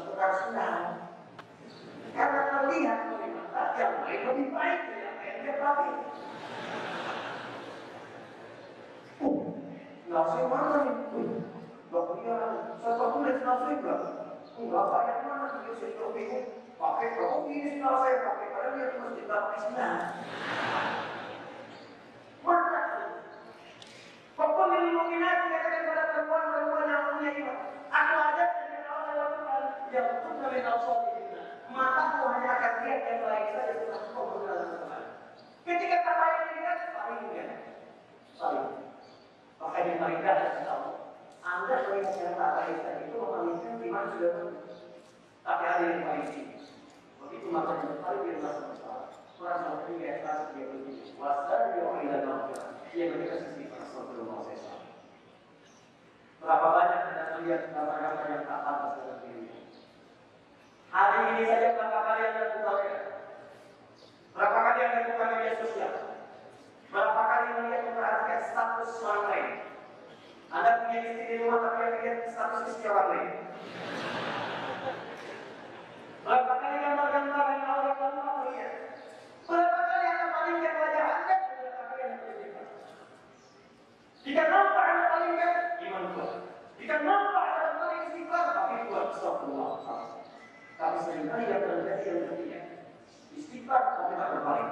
bertukar senang? Karena melihat dari mata yang lain lebih baik dari apa yang dia pakai. Nasi mana nih? Bapak dia, saya tulis nasi enggak? Enggak, banyak mana saya coba bingung. Pakai kalau ini saya pakai, padahal dia cuma cerita pakai senang. Mana? Pokok yang mungkinat dikatakan pada perempuan-perempuan yang punya iman. Aku aja dengan Allah lakukan yang akan lihat yang baik saja setelah Tuhan. Ketika tak baik dilihat, palingkan. Paling. Bahkan yang paling dah tahu. Anda melihat yang tak baik itu memalingkan iman sudah tapi ada yang paling tinggi. Begitu makanya paling dia merasa bersalah. Dia begitu. Dia orang dan Dia sisi. Berapa banyak kita melihat kata-kata yang tak pantas dalam. Hari ini saja berapa kali Anda buka ya? Berapa kali Anda buka media sosial? Berapa kali melihat memperhatikan status orang lain? Anda punya istri di rumah tapi Anda lihat status istri orang lain. Berapa kali gambar-gambar yang Allah gambar melihat? Berapa kali Anda palingkan wajah Anda? Berapa kali Anda berjumpa? Jika nampak Anda palingkan, iman kuat. Jika nampak Anda paling istighfar, tapi kuat. Astagfirullah. Tapi sering kali yang terjadi yang. Istighfar, tapi tak berpaling.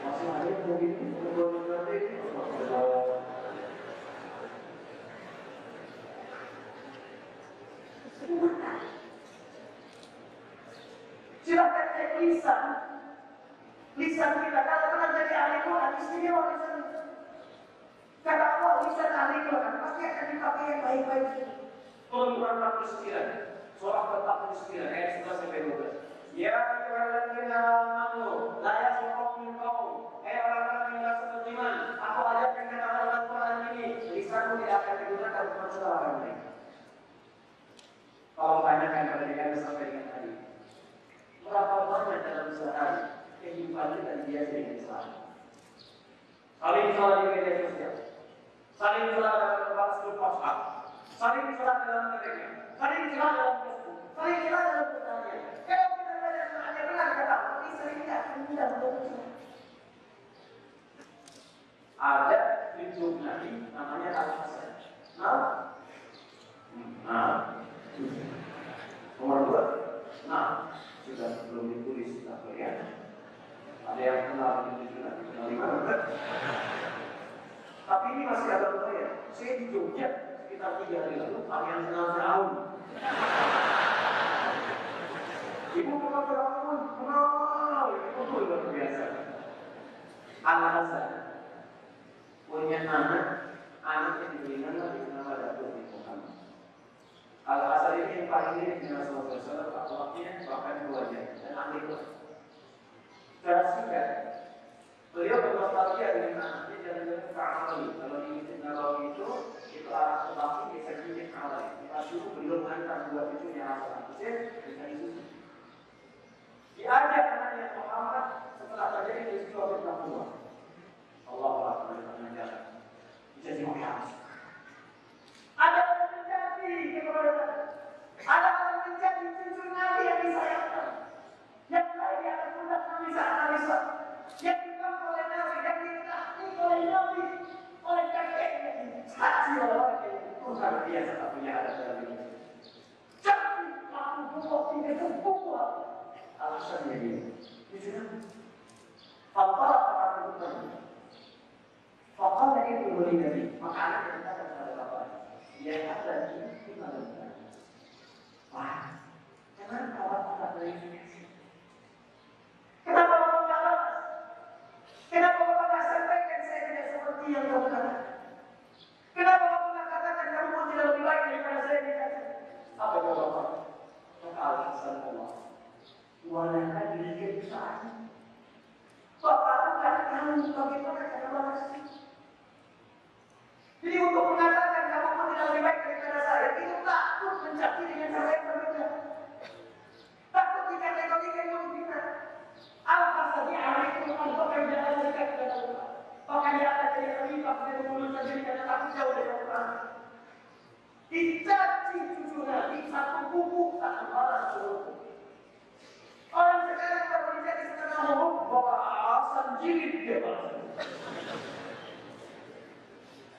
Masih ada yang begitu, begitu, Silahkan cek lisan. Lisan kita kalau pernah jadi ahli Quran, istimewa lisan itu. Kata Allah, lisan ahli Quran pasti akan dipakai yang baik-baik. Turun Quran 49, surah ke-49 ayat 11 sampai 12. Ya ayyuhalladzina amanu la qaum. Hai orang-orang yang merasa beriman, aku ajarkan kata dalam Quran ini, lisanmu tidak akan digunakan untuk mencela lain. Kalau tanyakan pada diri Anda sampai dengan tadi, berapa banyak dalam sehari kehidupan kita biasa dengan salah? Saling salah di media sosial, saling salah dalam tempat grup WhatsApp, saling salah dalam Telegram, saling salah dalam Facebook, saling salah dalam pertanyaan. Kalau kita banyak hanya benar kata, tapi sering tidak akan mudah untuk Ada YouTube Nabi namanya Al-Hasan. Nah, nah, Nomor dua, nah sudah belum ditulis tak kelihatan. Ada yang kenal itu juga, kenal di mana? Tapi ini masih ada saya. Saya di Jogja sekitar tiga hari lalu, kalian kenal Firaun. Ibu kenal Firaun, kenal, itu luar biasa. Anak Hasan punya anak, anak yang diberikan lagi nama Datuk di Muhammad. Al-Asal ini yang paling mirip dengan Rasulullah SAW, akhlaknya bahkan keluarga dan kelas. Secara singkat, beliau bernostalgia dengan anaknya dan dengan Ka'amali. Kalau di Masjid Nabawi itu, itu arah kebaki bisa gigit Ka'amali. Kita suruh beliau mengantar dua cucunya Hasan Hussein dengan Yesus. Diajak anaknya Muhammad setelah terjadi peristiwa fitnah. Allah Akbar mengajar. Jadi Muhammad. Ada menjadi kepada ada yang menjadi cucu Nabi yang disayangkan. Yang lain di atas pundak Nabi saat Nabi Yang dibangun oleh Nabi, yang ditahti oleh Nabi, oleh kakeknya, saksi orang yang Tuhan biasa tak punya ada dalam ini. Jadi, aku buat kebukuan. Alasannya dia. Nabi. Allah akan bertanya. Fakal itu boleh Nabi. Maka anak yang kata kepada bapak. Dia kata. Wah, tak verifikasi. Kenapa Bapak nggak? Kenapa Bapak nggak sampaikan saya tidak seperti yang kau katakan? Kenapa Bapak katakan kamu pun tidak lebih baik daripada saya dikatakan? Apa jawab Bapak? Maka alasan Allah. Diri kita Bapak nggak tahu bagaimana cara balasnya. Jadi untuk mengatakan kamu pun tidak lebih baik daripada saya, itu takut mencapai dengan cara yang berbeda. Takut dikategorikan yang berbeda. Hari itu untuk kerjaan mereka kepada Allah. Bahkan dia akan jadi khalifah dari mulut sendiri karena takut jauh dari Allah. Dicaci cucu Nabi satu buku satu balas seluruh. Orang sekarang kalau dicaci setengah huruf bawa alasan jilid dia balas.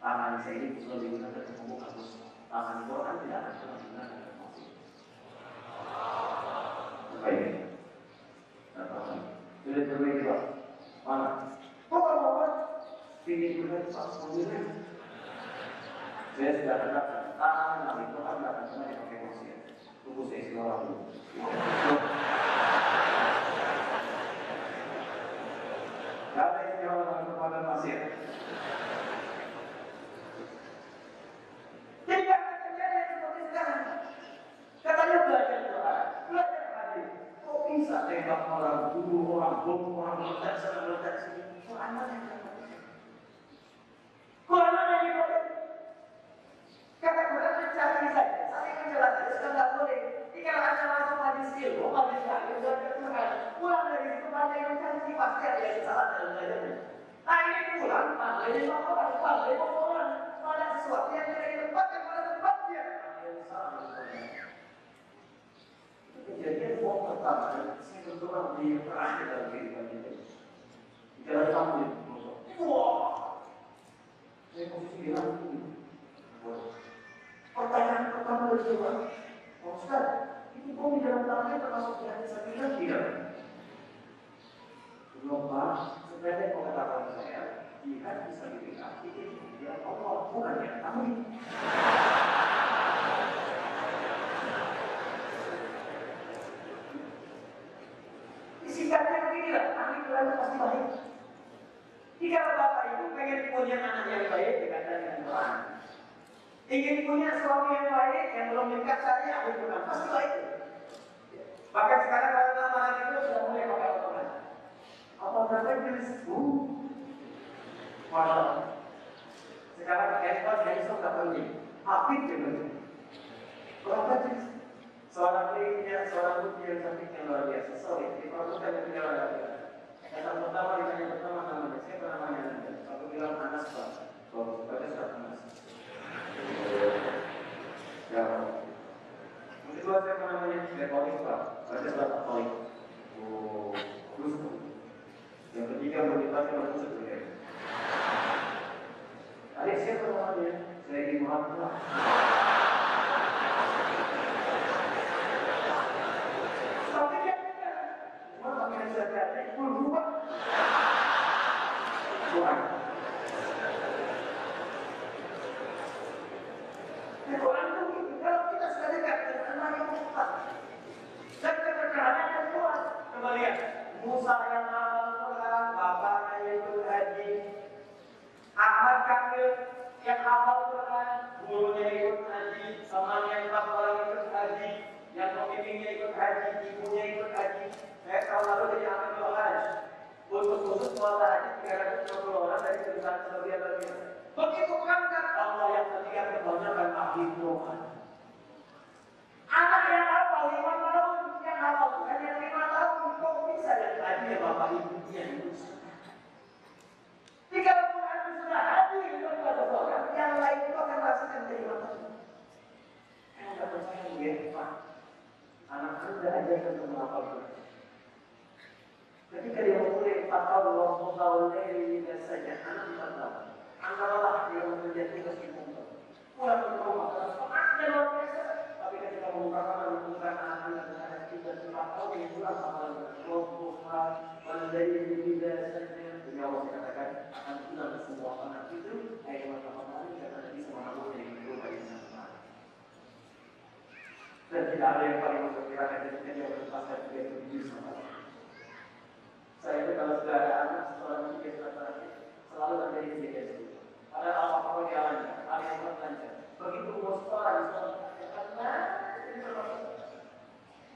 tangan saya ini bisa digunakan untuk membuka. Tangan Quran tidak akan pernah digunakan untuk musuh. Baik. Sudah terbaik Pak. Mana? Oh, apa apa? Ini juga Pak Sendiri. Saya sudah katakan tangan Nabi Tuhan tidak akan pernah dipakai manusia. Tunggu saya istilah dulu. Tidak ada istilah dalam kekuatan manusia. Jadi jangan terjadi seperti sekarang. Katanya belajar Quran, belajar hadis. Kok bisa tembak orang, bunuh orang, bom orang, meledak sana, meledak sini. Quran mana yang Quran mana yang boleh? Kata Quran mencari saja, saling menjelaskan, sudah nggak boleh. Jika anda masuk hadis ilmu, hadis hadis, belajar Quran, pulang dari situ banyak yang mencari, pasti ada yang salah dalam belajarnya. Nah ini pulang, pandai di orang, pandai orang, ada sesuatu yang tidak ditempatkan pada tempatnya. Yang salah Itu kejadian bom pertama, saya berdoa di terakhir dalam kehidupan kita. Di dalam tamu itu, wah, saya posisi di lantai. Pertanyaan pertama dari Tuhan, oh Ustaz, ini bom di dalam tangannya termasuk saya bilang tidak. Belum Pak, sebenarnya pengetahuan saya, jihad bisa diberikan itu Allah bukan ya kamu itu pasti baik. Jika bapak itu pengen punya anak yang baik, dikatakan dengan Quran. Ingin punya suami yang baik, yang belum dekat saya, ahli Quran pasti baik. Bahkan sekarang nama anak itu sudah mulai pakai berapa jenis? Uh, Masya. Sekarang handphone handphone tak penting. Yang penting. Berapa jenis? Seorang kliknya, seorang bukti yang cantik yang luar biasa. Sorry, di produsen yang tidak ada. Yang pertama ditanya pertama namanya. Siapa namanya anda? Aku bilang Anas Pak. Oh, baca surat Anas. Ya. Yang kedua siapa namanya? Rekolik Pak. Baca surat Atolik. Oh, terus. Yang ketiga motivasi masuk sebelumnya. Adik siapa namanya? Saya di Muhammad. Tapi dia tidak. Cuma pakai zakat, pun berubah. Bukan. Di Quran itu gitu. Kalau kita sudah dekat dengan Allah yang tepat dan keberkahannya akan kuat. Coba lihat. Musa yang hafal Quran, bapak besar sebagian bagian. Begitu berangkat Allah yang ketiga kebanyakan ahli Quran. Anak yang apa lima tahun yang apa bukan yang lima tahun kok bisa yang tadi ya bapak ibunya itu. Jika Quran sudah hadir kepada orang, yang lain itu akan rasakan terima kasih. Kalau nggak percaya ya Pak, anak anda ajarkan untuk menghafal Ketika dia mulai empat tahun, Allah tahu dari saja anak empat tahun. Angkatlah dia mengerjakan tugas di rumah. Pulang ke rumah, semangatnya luar biasa. Tapi ketika mengungkapkan menentukan anak dan anak tidak akan semua itu. Yang. Dan tidak ada yang paling memperkirakan dia berlepas dari dia sama saya itu kalau sudah ada anak seorang terakhir selalu ada di sini ada apa-apa di alamnya ada yang bertanya begitu umur di sekolah karena ini termasuk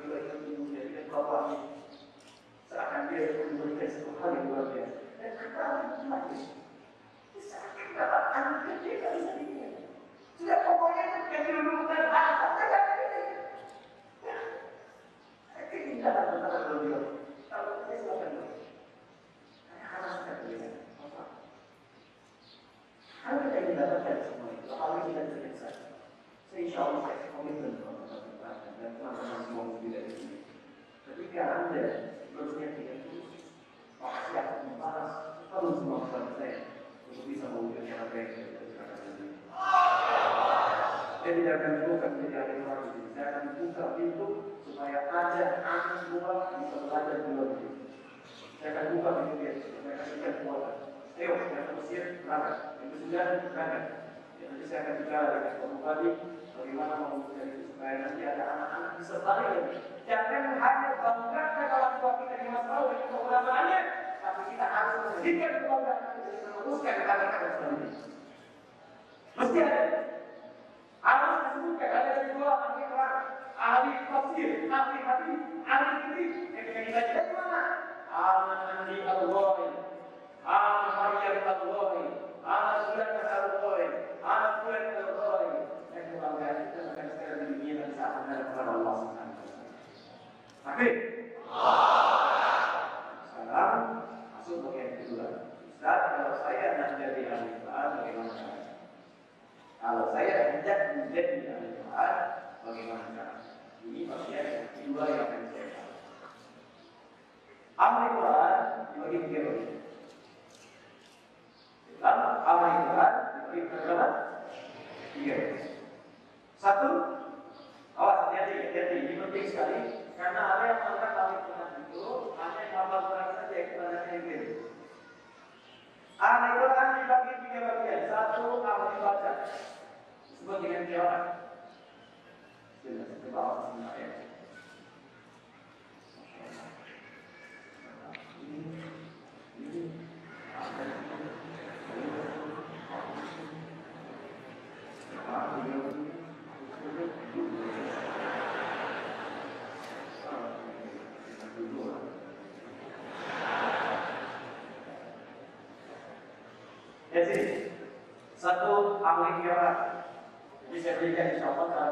itu ibunya dia bapaknya seakan dia memberikan satu hal yang luar biasa dan kata mati seakan dapat anak kecil tidak bisa dilihat sudah pokoknya yang dilulukan harta tidak ada keindahan antara beliau kalau saya silakan harus kita berikan kalau kita ingin dapatkan semua itu kalau kita berikan saja Insya Allah saya komitmen kepada dan teman-teman semua tidak sini. Ketika Anda tidak tulus, pasti akan membalas harus kemampuan saya untuk bisa mewujudkan apa yang saya tadi. Saya tidak akan bukan menjadi lagi. Saya akan buka pintu supaya ada anak buah bisa belajar di luar Saya akan buka pintu dia, saya akan berikan kekuatan. Ayo, yang Mesir berangkat, yang kesudah berangkat. Ya, nanti saya akan bicara dengan Pak bagaimana mewujudkan itu supaya nanti ada anak-anak bisa balik Jangan hanya banggakan orang tua kita di masa lalu keulamaannya, tapi kita harus menjadikan kebanggaan kita meneruskan kata-kata selanjutnya. Mesti ada. Harus disebutkan ada dua ahli ahli tafsir, ahli hadis, ahli hadis. Ketika kita tidak di mana? Aman di Allah, aman Maryam Allah, aman Sulan Allah, aman Sulan Allah. Dan kebanggaan kita akan sekarang di dunia dan saat menghadap kepada Allah Subhanahu wa taala. Takbir. Sekarang masuk bagian kedua. Ustaz, kalau saya hendak jadi ahli Quran, bagaimana caranya? Kalau saya hendak menjadi ahli Quran, bagaimana caranya? Ini bagian kedua yang akan saya bahas. Ahli Quran dibagi tiga. Islam, ahli Quran dibagi berapa? Tiga. Satu, awas hati-hati, hati-hati, ini penting sekali karena ada yang menganggap ahli Quran itu hanya yang hafal Quran saja yang kebanyakan yang gitu. Ahli Quran dibagi tiga bagian. Satu, ahli baca. Disebut dengan jawab. Sudah, kita bawa sebentar ya. Jadi, kiraat. Jadi saya berikan insya Allah cara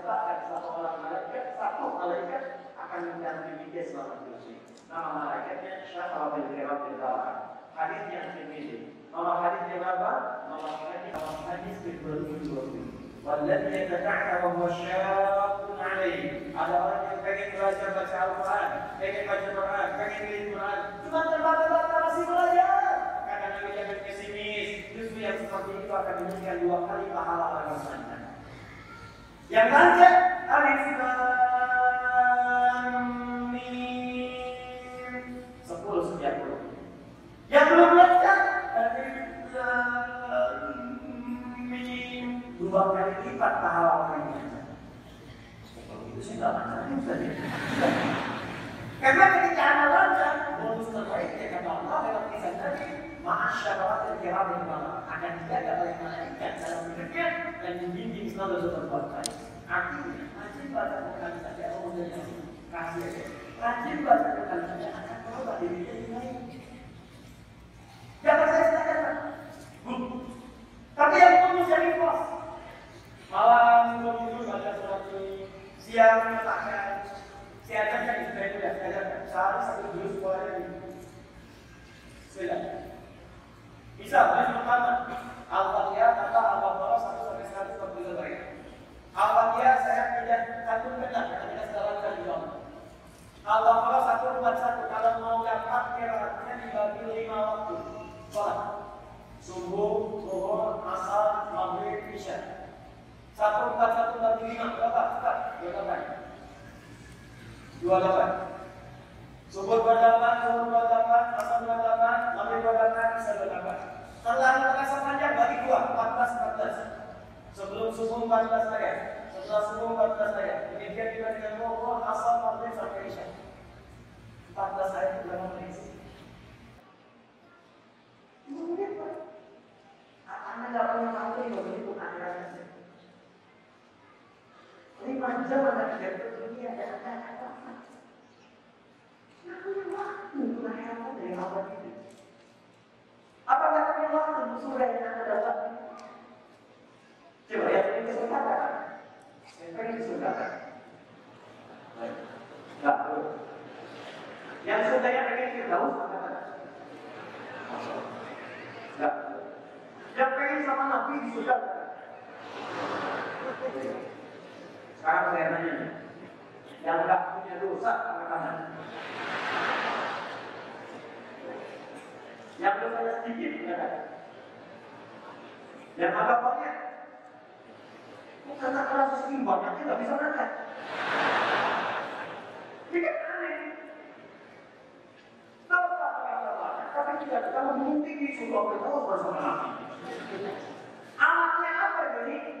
dan sertakan satu orang malaikat, satu malaikat akan mendampingi dia selama hidup Nama malaikatnya Syafatul Kiratul Dawah. Hadis yang tinggi. Nama hadis yang apa? Nama hadis nama hadis ke-20 والذي يتكعك وهو شاق عليه ada orang yang pengen belajar baca Al-Quran pengen baca Quran pengen lihat Quran cuma terbata-bata masih belajar karena Nabi jangan pesimis justru yang seperti itu akan diberikan dua kali pahala orang sana yang lanjut alif lam mim sepuluh setiap puluh. Yang belum lanjut alif lam mim dua kali lipat pahala orang yang kalau itu sih nggak saja karena ketika anak lancar bonus terbaik ya kata Allah dalam kisah tadi Ma'asyarakat kiram yang malam akan dijaga oleh malaikat dalam hidupnya dan membimbing selalu berbuat baik. Artinya, rajin baca Quran saja Allah menjadi kasih aja. Rajin baca Quran saja akan merubah diri jadi baik. Jangan saya silakan, Bu. Tapi yang punya jadi bos. Malam tidur baca surat ini, siang siang kan sudah itu ya, saya sehari satu juz sekolahnya ini. Sudah. Bisa, yang pertama Al-Fatihah atau Al-Baqarah 1 sampai 100 40 baik. Al-Fatihah saya tidak satu benar karena kita sudah lakukan di. Al-Baqarah 141 kalau mau dapat kiraatnya dibagi lima waktu. Sholat. Subuh, zuhur, asar, maghrib, isya. 141 bagi 5 berapa? Cepat. 28. 28. Zuhur berdatangan, zuhur berdatangan, asam berdatangan, maghrib berdatangan, isya berdatangan. Telah terasa panjang bagi dua, 14 14. Sebelum subuh 14 ayat, setelah subuh 14 ayat. Demikian kita dengan zuhur, asam maghrib sampai isya. 14 ayat sudah mengisi. Mungkin Anda nggak pernah mampu begitu Anda lima jam Anda kerja dunia dan Anda punya waktu untuk menghayatkan dari awal ini. Apa nggak punya waktu surga yang akan datang? Coba lihat ini kesempatan. Yang pengen disurgakan. Baik. Nggak perlu. Yang surganya pengen Firdaus, apa Nggak. Yang pengen sama Nabi disurgakan. Sekarang saya nanya, yang nggak punya dosa angkat Yang dosanya sedikit angkat Yang agak banyak. Karena kalau segini banyaknya nggak bisa angkat. Ini kan aneh. Dosa terlalu banyak, tapi tidak ada mungkin di surga berterus bersama. Alatnya apa jadi?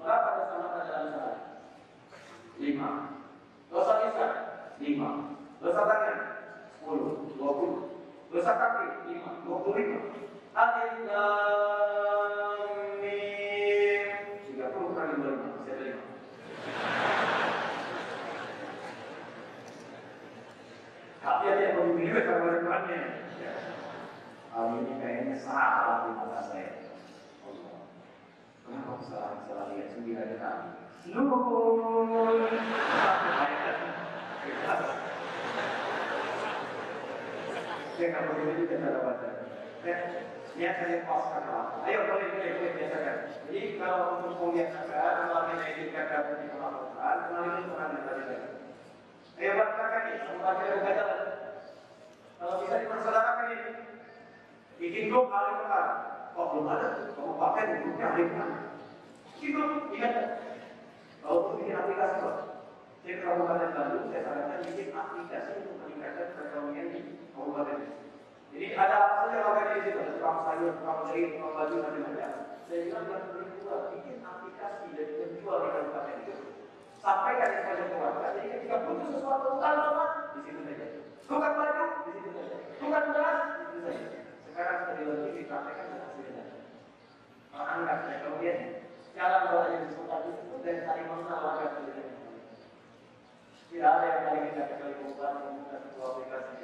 Berapa dosa mata dalam salat? Lima. Dosa lisan? Lima. Dosa tangan? Sepuluh. Dua puluh. Dosa kaki? Lima. Dua puluh lima. Alif lam mim. Tiga puluh kali dua lima. Masih lima. Tapi ada yang lebih kalau ada Qurannya. Hal ini kayaknya salah di mata saya. Kenapa salah salah lihat sembilan kali? Nun. Ya kalau begini kita tidak baca. Ayo boleh boleh boleh biasakan. Jadi kalau untuk Al-Quran, kenalin Tuhan yang. Ayo dari bacakan. Kalau bisa ini, bikin. Oh belum ada, kamu pakai. Gitu, ingat. Kalau untuk bikin aplikasi kok. Saya ke Kabupaten Bandung, saya sarankan bikin aplikasi untuk meningkatkan perekonomian di kabupaten. Jadi ada apa saja lakukan di situ, ada tukang sayur, tukang jahit, tukang baju, macam-macam. Saya bilang yang berdua bikin aplikasi dan menjual di kabupaten itu. Sampaikan kepada keluarga. Jadi ketika butuh sesuatu tukang apa, di situ saja. Tukang baju, di situ saja. Tukang beras, di situ saja. Sekarang sudah dilengkapi dipraktekkan dan hasilnya. Angkat kemudian jalan doa yang disebut itu dan saling mengenal warga sekitar. Tidak ada yang paling indah kecuali perubahan membuka sebuah aplikasi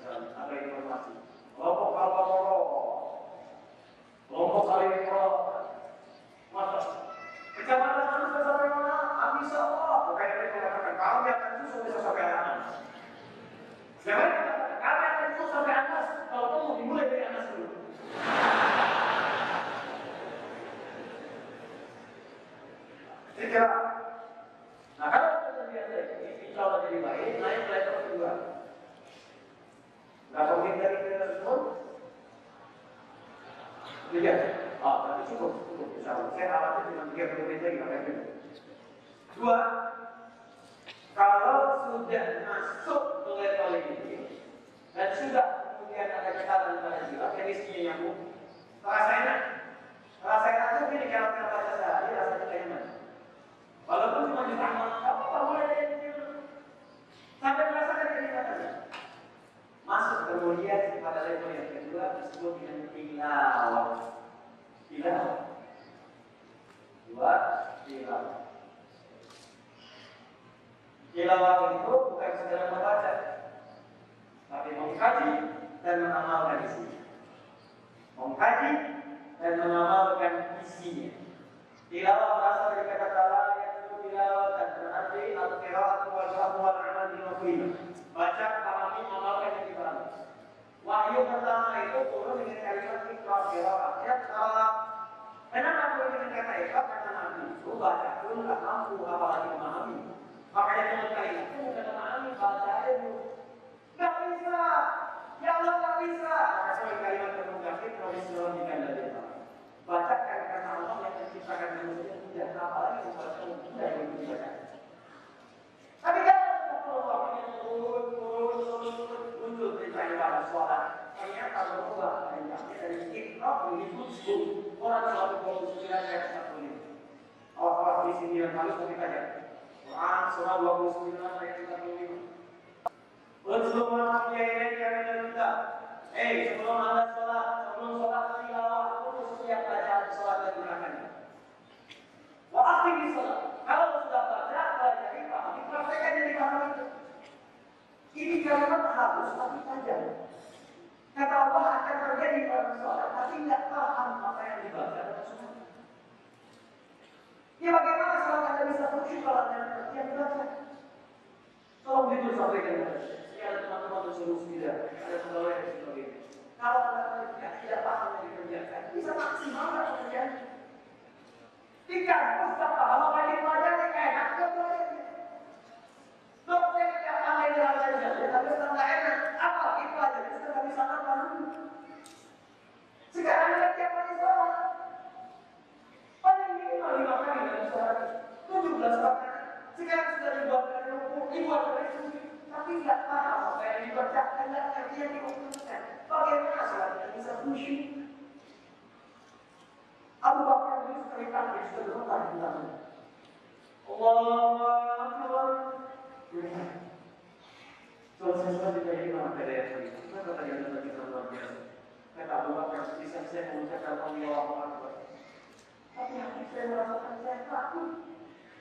saya takut.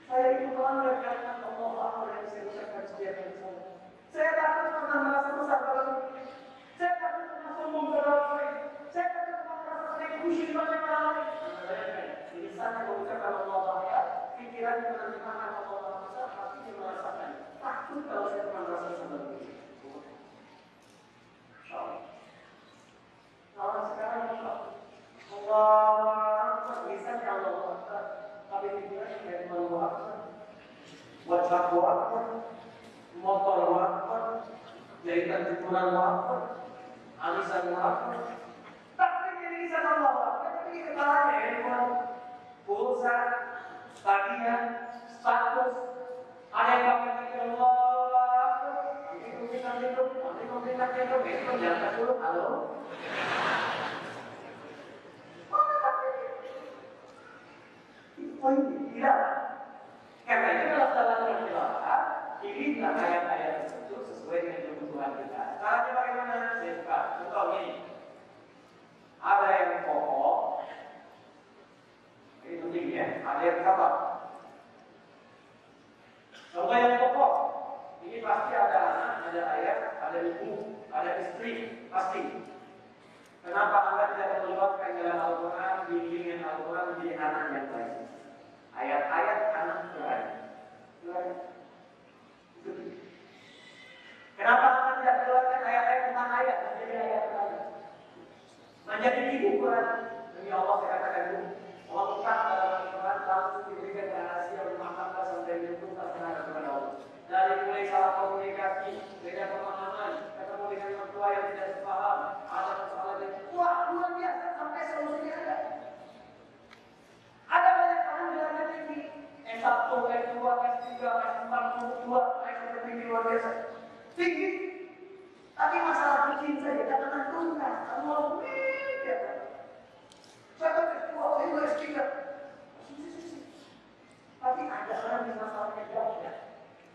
Melanggar kalimat Allah Akbar yang saya takut besar dalam Saya sombong kusi di mana mana. Di sana mengucapkan Allah Akbar, pikirannya menerjemahkan Allah Akbar, hatinya merasakan takut kalau saya merasa seperti itu. Kalau sekarang Allah Akbar, bisa Allah Akbar, tapi pikirannya kayak Allah Akbar. Akbar, motor wakfer, jahitan jemuran wakfer, alisan wakfer. Tapi jadi bisa Allah tapi handphone, pulsa, tagihan, status, ada yang pakai pakai Allah wakfer, nanti itu, nanti komentar itu, itu jangan dulu, halo. Poin tidak. Karena itu adalah salah satu pilihlah ayat-ayat tersebut sesuai dengan kebutuhan kita. Caranya bagaimana? Saya buka. Contoh ini. Ada yang pokok. Ada yang kabar. Contoh yang pokok. Ini pasti ada anak, ada ayah, ada ibu, ada istri. Pasti. Kenapa Anda tidak menyebabkan dalam Al-Quran, bimbingan Al-Quran menjadi anak yang baik? Ayat-ayat anak baik. Kenapa Anda tidak keluarkan ayat-ayat tentang ayat menjadi ayat lain? Menjadi ibu Quran. Demi Allah saya katakan itu. Dalam diberikan rahasia sampai kepada. Dari mulai salah komunikasi, beda pemahaman, ketemu dengan orang tua yang tidak sepaham, ada masalah yang wah luar biasa sampai solusinya ada. Banyak orang belajar tinggi, S1, S2, S3, S4, S2, S1 tinggi. Tapi masalah bikin saja jangan tentukan. Kamu mau ya. Saya ketua, saya boleh tiga. Tapi ada orang yang masalahnya jauh ya.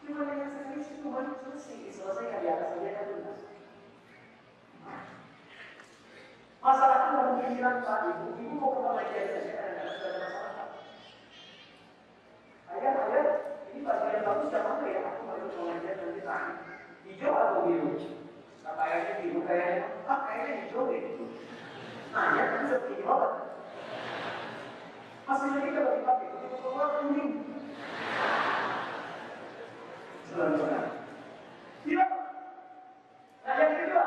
Cuma dengan serius itu baru selesai, diselesaikan di atas saja kan lunas. Masalah itu pikiran Pak Ibu, Ibu mau ke pengajian saja karena sudah ada masalah. Ayah, ayah, ini bagian bagus dan mana ya? Aku baru pengajian nanti tanya hijau atau biru? Kata ayahnya biru kayaknya, ah kayaknya hijau deh. Nanya kan seperti apa? Hasilnya kita bagi pakai, itu keluar kuning. Benar. Tidak. Nah yang kedua,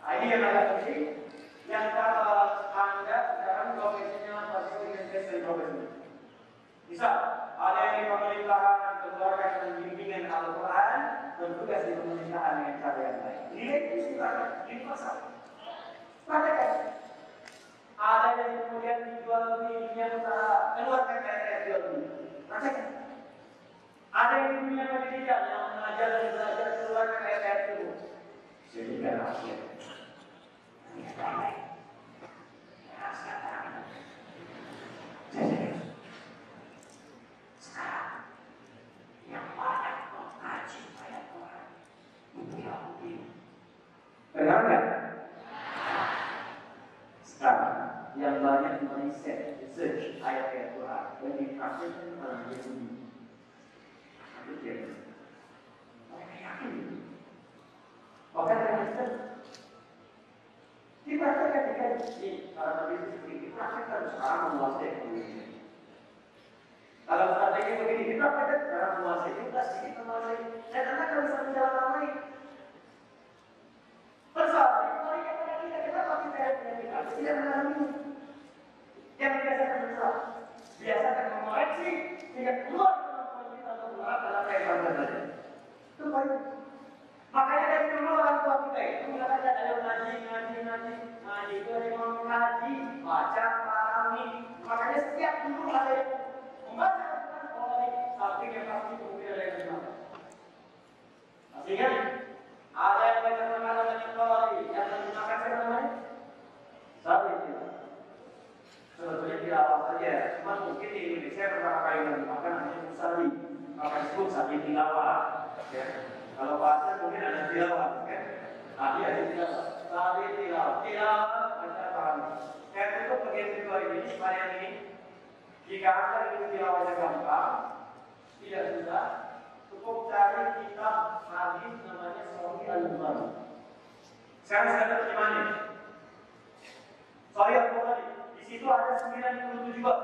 nah, ini yang agak penting. Yang kata anda sekarang profesinya pasti dengan dari profesi. Bisa ada yang di pemerintahan berkeluarga dengan bimbingan Al-Quran bertugas di pemerintahan dengan cara yang baik. Nilai itu sudah di pasar. Praktekkan. Ada yang kemudian dijual di dunia usaha, keluarkan kaya jual beli. Ada yang dunia pendidikan yang mengajar dan belajar keluarkan itu. Sehingga hasil. Jadi, sekarang yang banyak mengaji ayat Quran itu Yahudi. Benar nggak? Sekarang yang banyak meriset, research ayat-ayat Quran dan dipraktikkan orang Yahudi. Itu dia. Mereka yakin. Bahkan mereka dipraktikkan dengan di para nabi itu dipraktikkan sekarang menguasai dunia. Kalau strategi begini dipraktikkan sekarang menguasai juga sedikit menguasai dan anda akan bisa menjalankan lain. Persoalannya mereka pada kita kita pasti saya punya kita tidak mengalami yang biasakan bersalah biasakan mengoreksi sehingga keluar kemampuan kita untuk melakukan apa yang kita saja. Itu baik. Makanya dari dulu orang tua kita itu bilang aja ada ngaji, ngaji, ngaji, ngaji itu ada yang ngaji, baca, pahami. Makanya setiap dulu ada yang membaca Al-Quran, oh ini samping yang pasti kemudian ada yang bilang. Masih ingat? Ada yang baca terkenal dengan Qari yang menggunakan siapa namanya? Sabi. Sebetulnya tidak apa saja, cuma mungkin di Indonesia pertama kali menggunakan namanya Musali. Maka disebut Sabi Tilawah. Ya. Kalau bahasa mungkin ada tilawah, kan? Nah, dia ada tilawah. Sabi tilawah. Tilawah baca paham. Saya tutup bagian kedua ini, varian ini. Jika anda ingin tilawahnya gampang, tidak susah, cukup cari kitab hadis namanya Sahih Al-Bukhari. Sekarang saya terjemahnya. Sahih Al-Bukhari. Di situ ada 97 bab.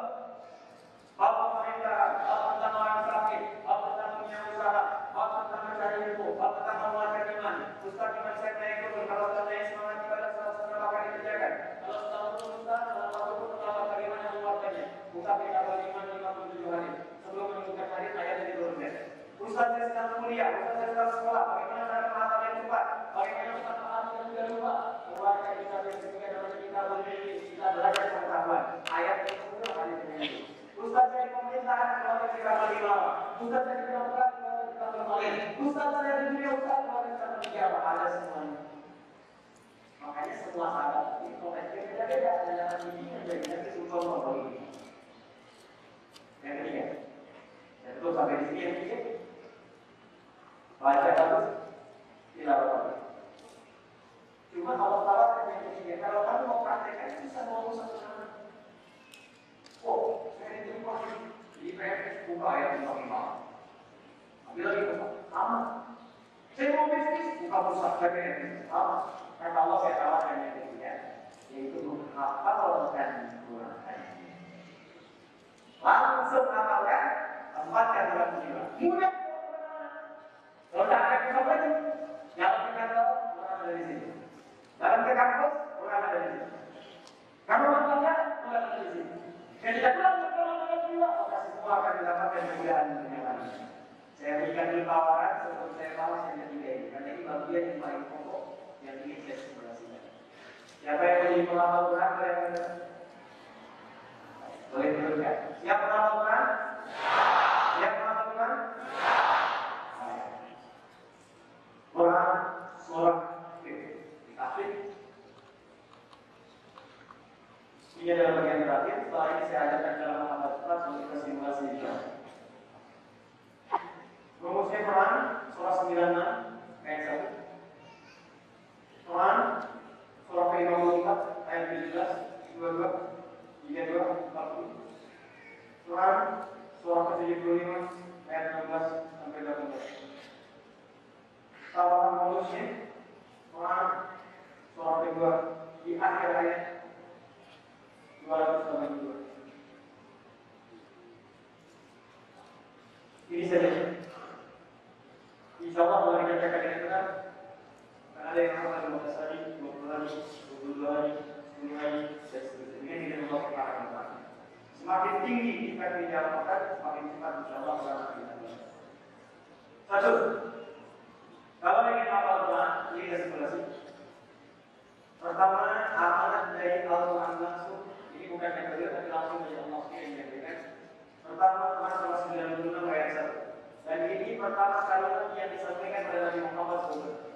Bab pemerintahan, bab tentang orang sakit, bab tentang punya usaha, bab tentang mencari ilmu, bab tentang menguatkan iman. Ustaz iman saya naik turun, kalau saya semangat ibadah salah satu akan dikerjakan. Kalau sudah turun Ustaz, waktu pun tahu bagaimana menguatkannya. Buka kitab iman 57 hari. Sebelum menunjukkan hari ayat yang diturunkan. Ustaz saya sedang kuliah, Ustaz saya sedang sekolah. Bagaimana cara menghafal yang cepat? Bagaimana kita menghafal yang tidak lupa? Keluarkan kitab yang ketiga dalam kita berdiri, kita belajar pengetahuan. Ayat yang kedua ayat yang itu. Ustaz di pemerintahan keluarga kita lima. Ustaz di demokrat keluarga kita bermain. Ustaz di dunia usaha keluarga kita berbicara. Ada semuanya. Makanya semua sahabat ini profesinya beda-beda. Ada bimbingan dari nanti contoh bagi ini. Yang ketiga. Dan itu sampai di sini yang ketiga. Baca tidak apa-apa. Cuma tawarkan yang ketiga, kalau kamu mau praktekkan bisa ngomong satu sama. Oh, saya ini pasti di PFS buka ayat tentang imam. Ambil lagi buka, sama. Saya mau bisnis, buka pusat PPN, sama. Allah saya tawarkan yang ketiga, yaitu menghafalkan Quran. Langsung hafalkan, tempatkan dalam jiwa. Mudah kalau tak akan bisa belajar, jalan ke kantor, orang ada di sini. Jalan ke kampus, orang ada di sini. Kamu bangga, orang ada di sini. Ketika pulang ke orang ada di sini, maka semua akan mendapatkan kemudahan kenyamanan. Saya berikan dulu tawaran sebelum saya balas yang ketiga ini, karena ini bagian yang paling pokok yang ingin saya simulasikan. Siapa yang menjadi penghafal Quran boleh? Boleh mendengar? Siapa penghafal Quran? Siapa penghafal Quran? Quran surah dikasih. Ini adalah bagian terakhir. Setelah ini saya ajarkan dalam menghafal Quran untuk kita simulasi insya Rumusnya Quran surah 96 ayat 1. Quran surah ke-54 ayat dua dua tiga surah ke lima enam belas sampai delapan belas. Tawaran manusia surah kedua di akhir ayat dua ratus delapan puluh Ini saja. Insya Allah kalau dengan karena ada yang 20 hari, hari, nilai dan yang ini mau Allah Subhanahu Semakin tinggi kita tidak Al-Quran, semakin cepat insya Allah akan Satu, kalau ingin apa Quran, ini sini. Pertama, amanat dari Allah langsung. Ini bukan yang kedua, tapi langsung dari Allah yang diberikan. Pertama, masalah 96 ayat 1. Dan ini pertama kali yang disampaikan oleh Nabi Muhammad SAW.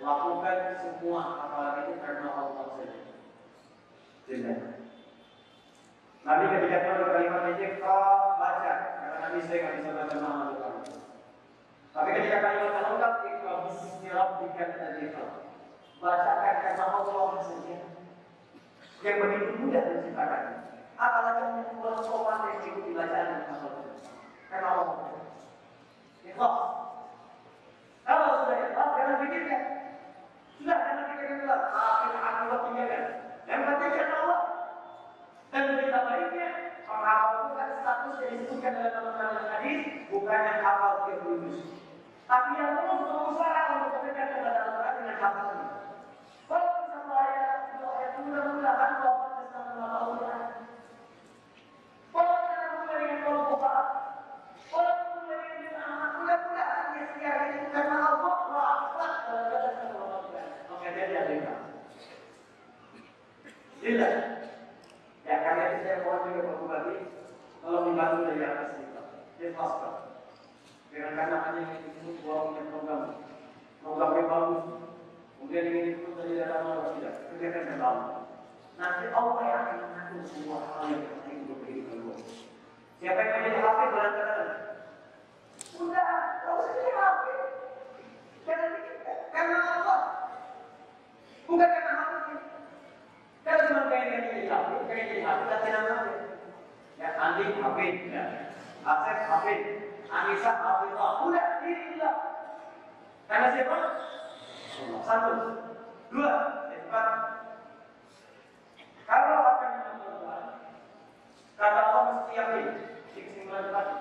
Lakukan semua apalagi itu karena Allah saja. Tidak. Nabi ketika keluar kalimat ini kau baca karena Nabi saya nggak bisa baca nama Tuhan. Tapi ketika kalimat lengkap ikra bismi rabbika dzikra. Bacakan karena Allah saja. Yang begitu mudah diciptakan. Apalagi yang membuat sopan yang ikuti bacaan Allah. Karena Allah. Ikhlas. Kalau sudah ikhlas, jangan pikirkan. Sudah, jangan pikirkan ikhlas. Akhir akhir tinggalkan. Yang penting. Dan berita baiknya, penghafal itu kan status yang disebutkan dalam nama hadis bukan yang hafal kebudus. Tapi yang terus berusaha untuk mendekat kepada Al-Quran dengan hafalnya. Walaupun satu ayat, dua ayat, mudah-mudahan bahwa tentang nama Al-Quran. Walaupun kita mulai dengan kalau buka, walaupun mulai dengan anak, mudah-mudahan dia setia itu karena Allah rahmat dalam Al-Quran. Maka dia diadakan. Tidak. Ya karena itu saya mohon juga Pak Bupati Tolong dibantu dari atas kita Ikhlaskan Dengan karena hanya ingin disebut punya program. Programnya bagus. Kemudian ingin disebut dari dalam Allah tidak Kerjakan dengan Allah Nanti Allah yang akan mengatur semua hal yang penting untuk kehidupan kita Siapa yang menjadi hafid barangkali Sudah, kau usah jadi hafid. Jangan Karena Allah Bukan karena kalau cuma pengen jadi hafid, pengen jadi hafid, kasih nama aja. Ya, Andi hafid, ya. Asep hafid, Anissa udah, ini udah. Karena siapa? Satu, dua, empat. Kalau akan menentukan, kata Allah mesti yakin, kesimpulan tadi.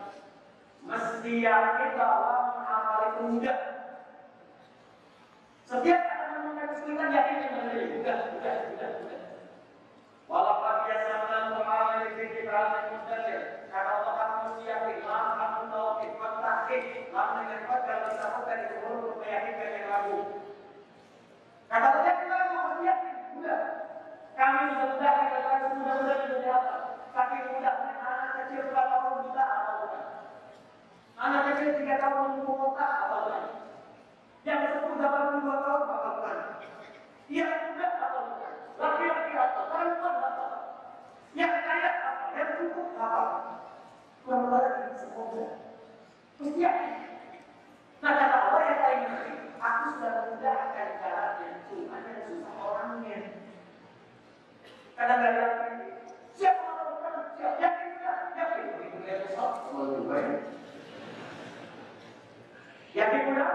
Mesti yakin bahwa menghafal itu mudah. Setiap akan menemukan kesulitan yakin yang mudah, mudah, mudah, mudah. Walaupun dia sama pemahaman yang tinggi berada mustahil, karena Allah akan mesti yakin, lam akan tauhid, mentahid, lam dengan kuat kalau disambutkan di kubur untuk meyakinkan yang ragu. Kata Allah yakin ragu, mesti yakin, mudah. Kami bisa mudah kita tahu mudah-mudah menjadi apa? Tapi mudah anak kecil tiga tahun bisa apa bukan? Anak kecil tiga tahun menunggu kota apa? Yang sepuluh delapan dua tahun apa bukan? Yang mudah apa bukan? Laki-laki apa? Perempuan apa? Yang kaya apa? Yang cukup apa? Kurang lagi semoga. Mesti yakin. Nah kata Allah yang lain lagi, aku sudah memudahkan jalannya, cuma yang susah orangnya. Kadang kadang siapa orang siapa yakin tidak yakin begitu dia besok baik. Yakin mudah?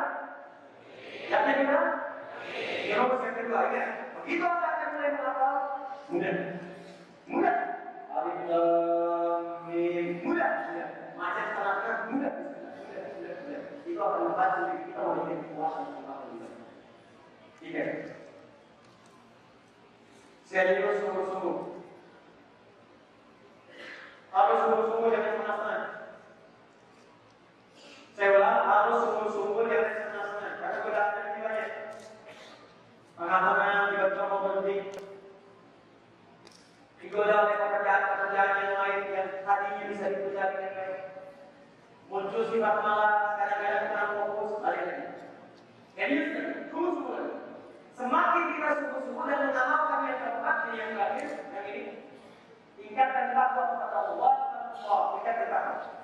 Yakin mudah? Ya, yang kedua ya. Begitu anda akan mulai menghafal, mudah, mudah. Alif lam mim, mudah. Macam terangkan, mudah. Itu akan membantu kita memiliki kekuatan juga. Tiga. Serius sungguh-sungguh. Harus sungguh-sungguh jangan senang-senang. Saya ulang, harus sungguh-sungguh jangan senang-senang. Karena godaan yang banyak. Pengalaman tiba-tiba berhenti. Digoda oleh pekerjaan-pekerjaan yang lain yang tadinya bisa dikerjakan dengan baik. Muncul sifat malas, kadang-kadang kurang fokus, balik lagi. Jadi, sungguh-sungguh lagi. Semakin kita sungguh-sungguh dan mengamalkan yang keempat yang terakhir, yang ini, tingkatkan takwa kepada Allah, Allah tingkatkan takwa.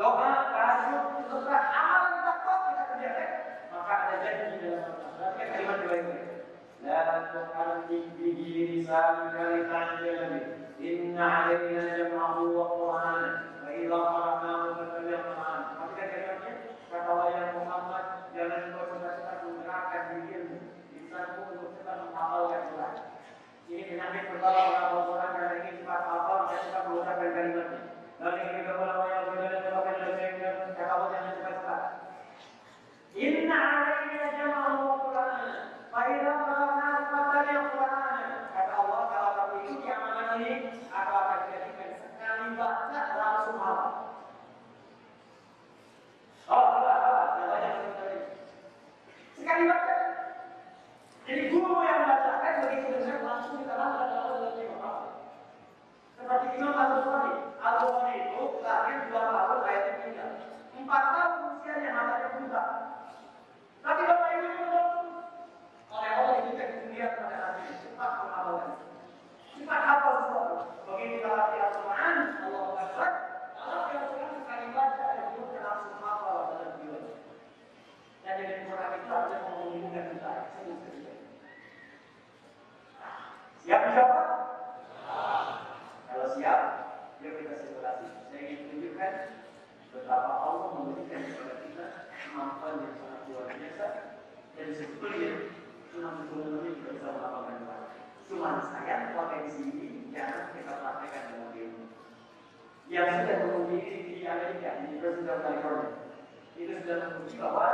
doa, tahajud, setelah kita kerjakan, maka ada janji dalam Al-Quran. Kan kalimat dua. La. Inna wa Qur'an. Wa Qur'an. Kan kata Muhammad, jangan kau menggerakkan untuk kita menghafalkan Ini penyakit pertama orang-orang karena ini cepat hafal kita menggunakan kalimatnya. Bye-bye.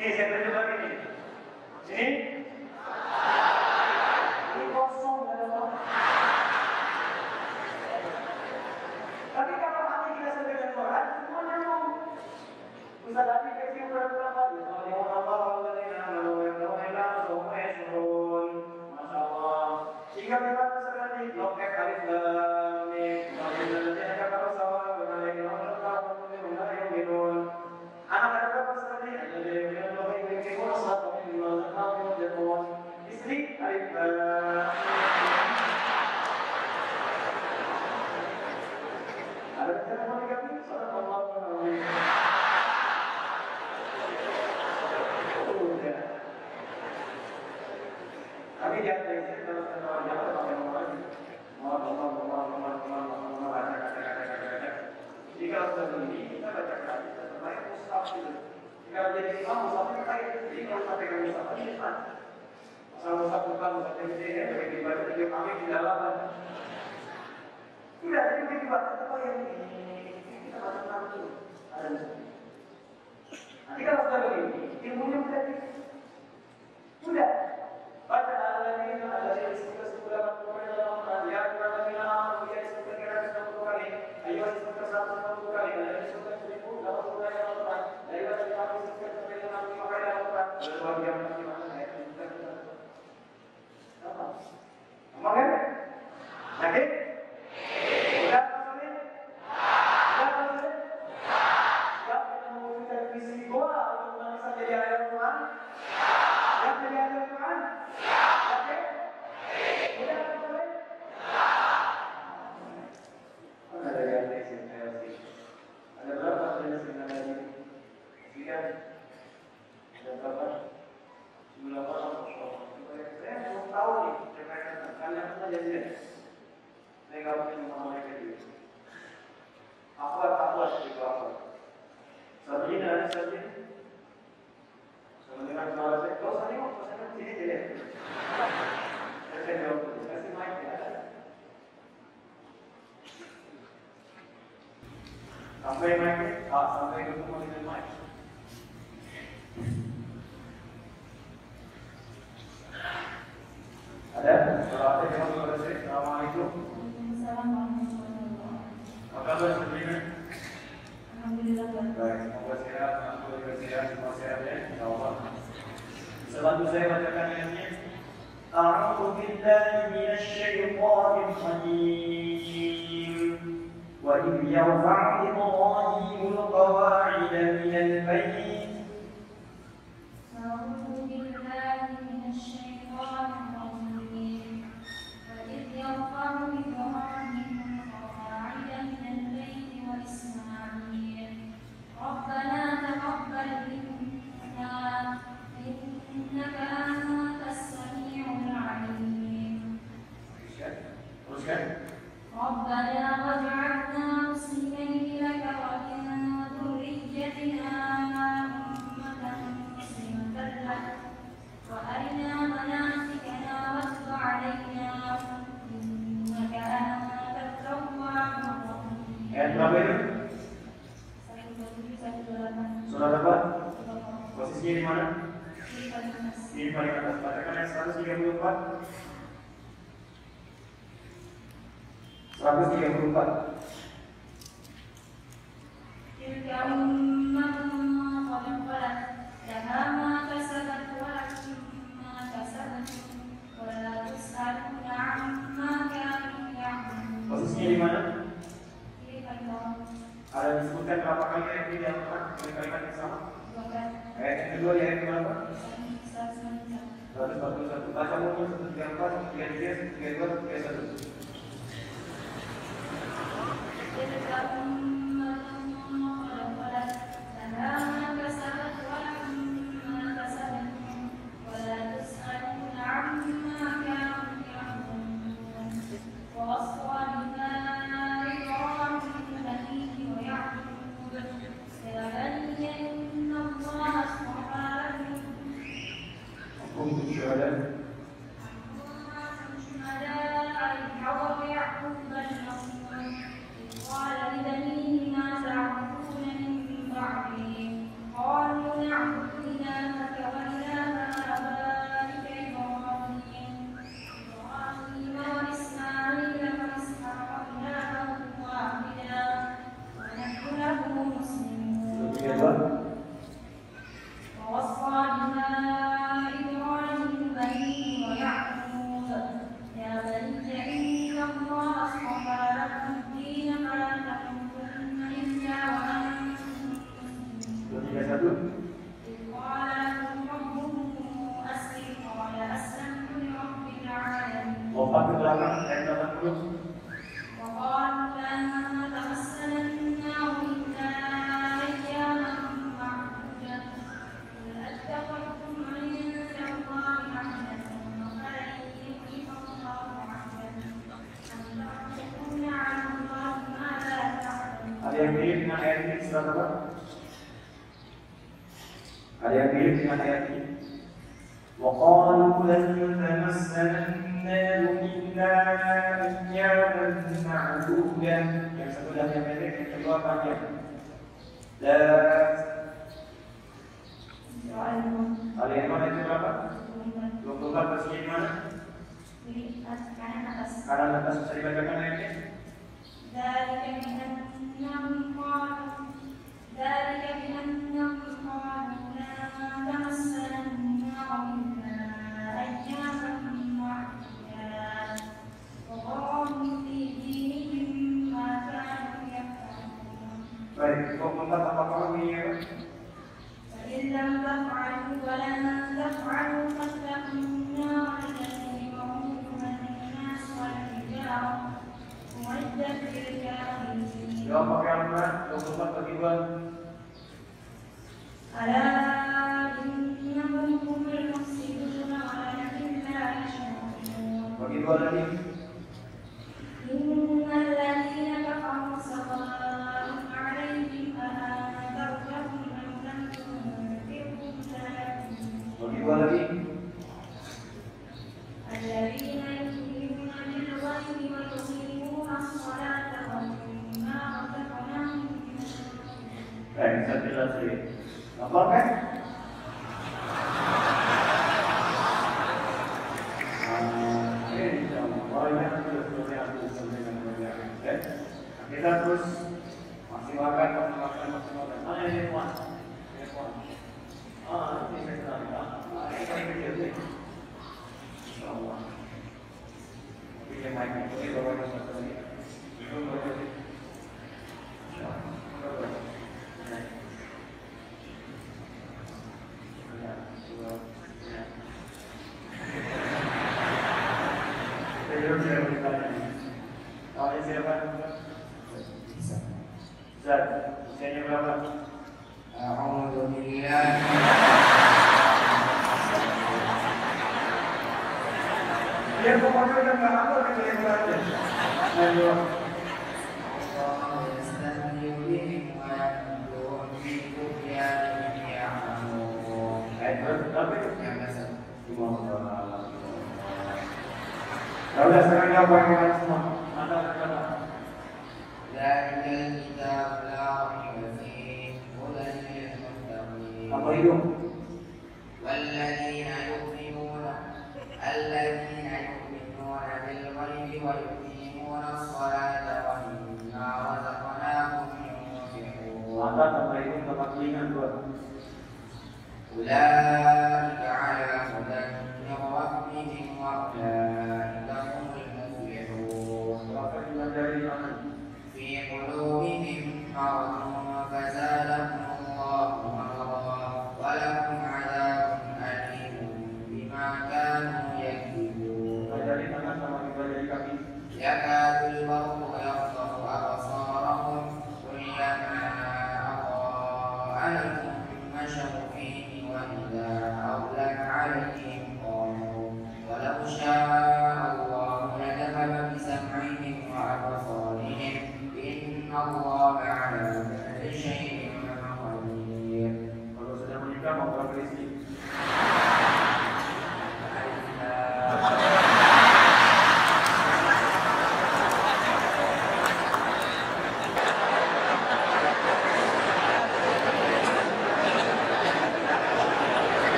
Ini saya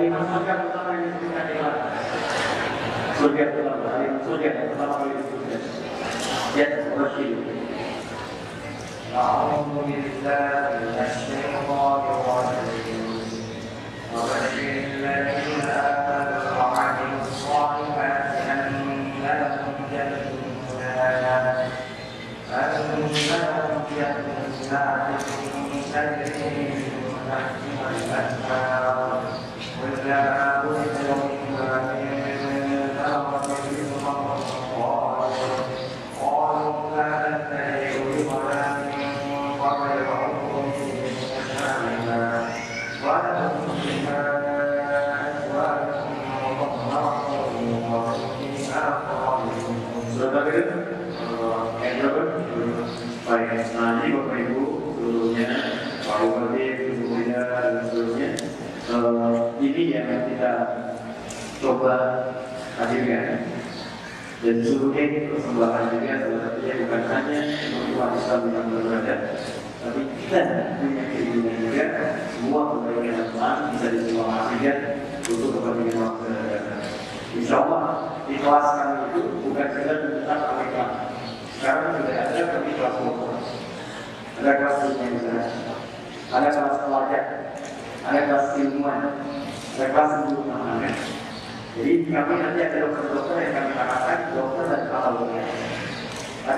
dari masyarakat utama yang surga telah berhalim surga yang telah berhalim surga. Dan seperti itu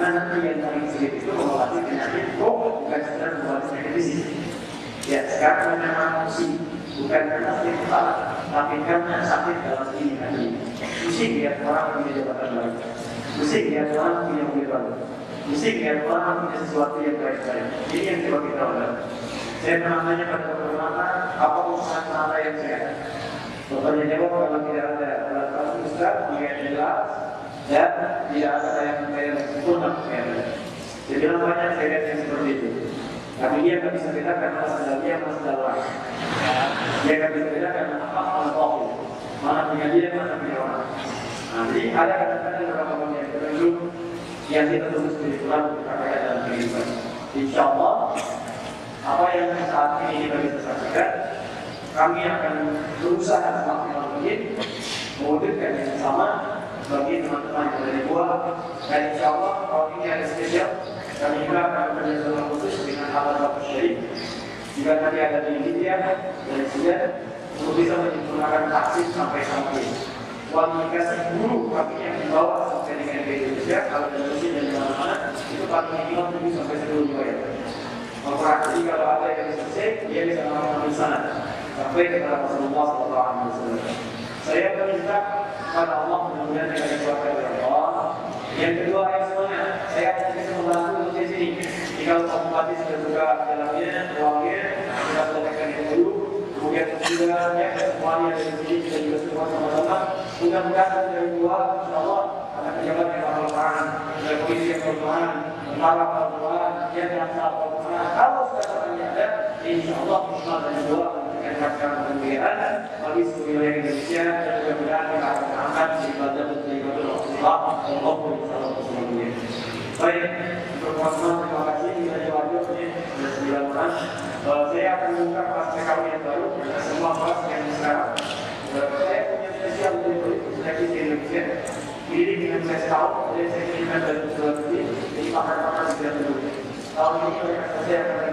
Karena nanti yang paling sulit itu mengobati penyakit kok bukan sekedar mengobati penyakit fisik. Ya sekarang memang musik bukan karena sakit kepala, tapi karena sakit dalam diri hati. Musik lihat orang punya jabatan baik. Musik lihat orang punya mobil baru. Musik lihat orang punya sesuatu yang baik-baik. Ini yang coba kita lakukan. Saya pernah nanya pada dokter mata, apa urusan mata yang sehat? Dokternya jawab kalau tidak ada alat kasus Ustaz, yang jelas dan tidak ada yang saya sempurna ya. Dia bilang banyak lihat yang seperti itu. Tapi dia nggak bisa bedakan mana sendalnya mana sendal Dia nggak bisa bedakan hak mana batil, mana punya dia mana punya orang. Nah, jadi ada kadang-kadang beberapa orang yang tertentu yang kita terus spiritual kita kaya dalam kehidupan. Insya Allah apa yang saat ini kita bisa saksikan kami akan berusaha semaksimal mungkin mewujudkan yang sama bagi teman-teman yang ada di buah dan insya Allah kalau ini ada spesial kami juga akan kerjasama khusus dengan alat bapak syarif jika nanti ada di India dan Sudan untuk bisa menyempurnakan vaksin sampai sampai kualifikasi guru kami yang dibawa sampai dengan Indonesia kalau ada mesin dan mana-mana itu kami minimal 7 sampai 10 riwayat. Maka jadi kalau ada yang selesai, dia bisa mengambil sana sampai kepada Rasulullah SAW. Saya meminta kepada Allah mudah-mudahan dengan keluarga dari Allah. Yang kedua yang semuanya, saya akan membantu untuk di sini. Jika Pak Bupati sudah buka dalamnya, ruangnya, kita selesaikan itu dulu. Kemudian juga ya semuanya dari sini kita juga semua sama-sama. Mudah-mudahan dari dua, insya Allah ada pejabat yang berperan, ada polisi yang berperan, tentara berperan, yang jaksa berperan. Kalau sudah ada, insya Allah dari dua meningkatkan kemuliaan bagi seluruh Indonesia dan mudah-mudahan kita akan angkat ibadah dan ibadah. Baik, untuk terima kasih kita jawab ini sudah sembilan orang. Saya akan membuka kelas PKW yang baru semua kelas yang sekarang. Saya punya spesial dari seleksi di Indonesia. Ini dengan saya tahu, jadi saya kirimkan dari Pulau jadi pakar-pakar di dulu. Tahun ini saya akan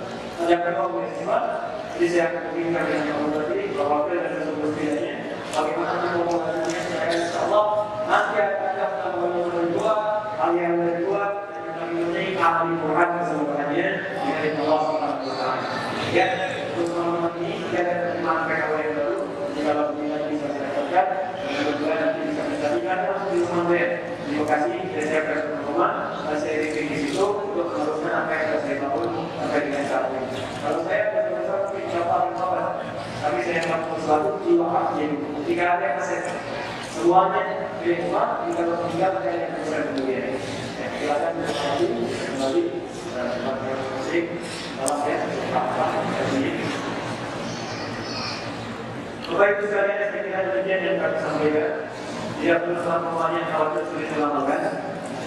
yang kedua municipal jadi saya akan mengingat yang kamu tadi bahwa kita ada sebuah bedanya bagaimana mengomunikasinya saya insya Allah nanti akan ada yang kedua hal yang kedua yang kami mempunyai ahli Quran keseluruhannya dari Allah Taala ya untuk teman-teman ini kita ada penerimaan PKW yang baru kalau kita bisa didapatkan dan kedua nanti bisa menjadikan di rumah saya di lokasi dan saya akan rumah dan saya di situ untuk meneruskan apa yang saya bangun sampai dengan saat ini kalau saya benar-benar mungkin siapa yang kabar tapi saya di wakaf jadi jika ada yang saya semuanya rumah kita bertinggal pada yang bisa kemudian ya, silakan kembali kembali yang musik dalam ya apa ini Bapak Ibu sekalian yang saya kira demikian yang kami sampaikan. Tidak perlu selamanya khawatir sulit dilakukan.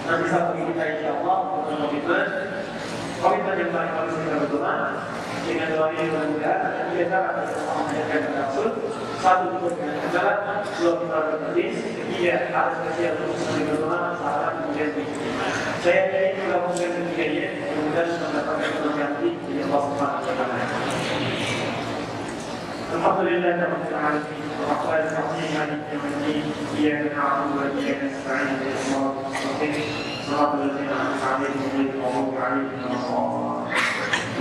Nanti satu ini kita insya Allah untuk komitmen komitmen yang paling harus kita berdoa dengan doa ini mudah-mudahan kita akan bersama menjaga maksud satu untuk dengan jalan dua kita berhenti tiga harus kesiap untuk saling berdoa sahabat kemudian saya ingin menggabungkan ketiganya mudah-mudahan mendapatkan keberkatan di Allah Subhanahu wa taala الحمد لله رب العالمين الرحمن الرحيم مالك يوم الدين اياك نعبد واياك نستعين اهدنا الصراط المستقيم صراط الذين انعمت عليهم غير المغضوب عليهم ولا الضالين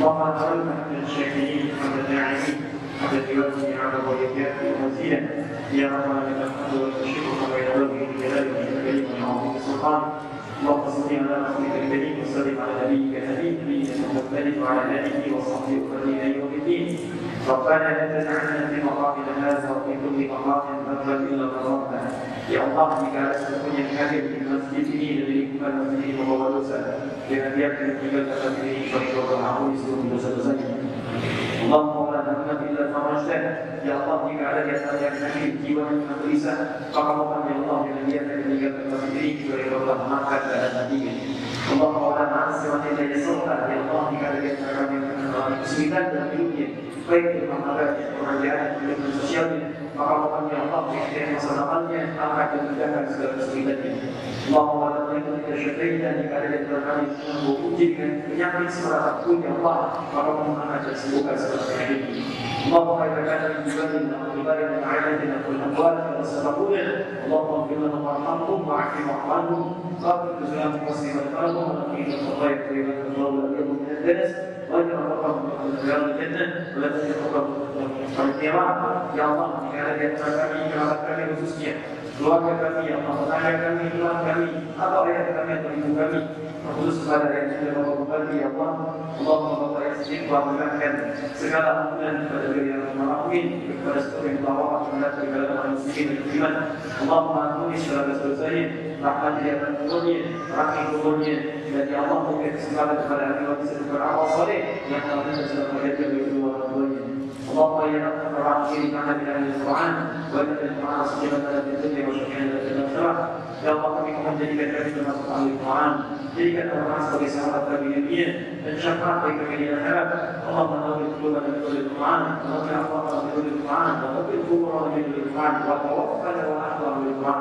اللهم اجعلنا من الشاكرين والداعمين حتى يوفي نعمه ويكافئ مزيدا يا ربنا لك الحمد والشكر كما ينبغي لجلاله الكريم وعظيم سلطانه اللهم صل على رسولك الكريم وسلم على نبيك النبي نبينا محمد وعلى آله وصحبه وسلم إلى يوم الدين. ربنا لا تجعلنا في مقامنا هذا وفي كل مقام ذنبا إلا غفرته Ya Allah, jika ada sesuatu yang hadir di masjid ini dan lingkungan masjid ini membawa dosa, jangan biarkan meninggalkan masjid ini. Sebagai doa mengampuni seluruh la tahmad illa farajtah Ya Allah jika ada di antara yang sakit jiwa yang Maka mohon ya Allah jangan biarkan meninggalkan masjid ini. Sebagai doa na'asir wa tidak yasurkan Ya Allah jika ada antara kami yang kesulitan dalam hidupnya baik di mata pekerjaan dan sosialnya maka bukannya Allah memberikan sedekahnya akan dimudahkan segala kesulitannya Allahumma la tu'in kita syaitan jika ada yang terkami menguji dengan penyakit seberat pun ya Allah maka mengajar dan sembuhkan segala penyakit اللهم اذا كان من جبالنا وجبالنا وعائلتنا والاموال والسببون اللهم اغفر لنا وارحمهم واعف وارحمهم قابل بسلام المسلم والقلب ونقينا الخطايا طيبا الله ولم يكن من الناس واجعل ربهم من رياض الجنه ولا تجعل ربهم من القيامه يا الله jika ada di antara kami kerabat kami khususnya keluarga kami ya Allah tetangga kami tuan kami atau ayah kami atau ibu kami khusus kepada yang sudah bupati ya Allah. Allahumma bapak yang sedih mengamalkan segala ampunan kepada diri yang merahumin kepada seluruh yang bawa kepada segala manusia dan iman Allahumma ampuni segala dosa-dosanya rahmat dia akan kuburnya rahmat kuburnya dan ya Allah berikan kesempatan kepada hati bisa beramal soleh yang telah sedang mengajar dari kedua orang tuanya اللهم يا ارحم الراحمين معنا من اهل القران وانزل معنا صديقنا في الدنيا وشفيعنا في الاخره يا الله kami mohon jadikan kami termasuk ahli Quran jadikan Al-Quran sebagai sahabat kami yang dunia dan syafaat bagi kami di akhirat Allah menawar qulubana bi nuril Quran wa nafsi aqwama bi nuril Quran wa tabil qulubana bi nuril Quran wa tawaffana wa ahla bil Quran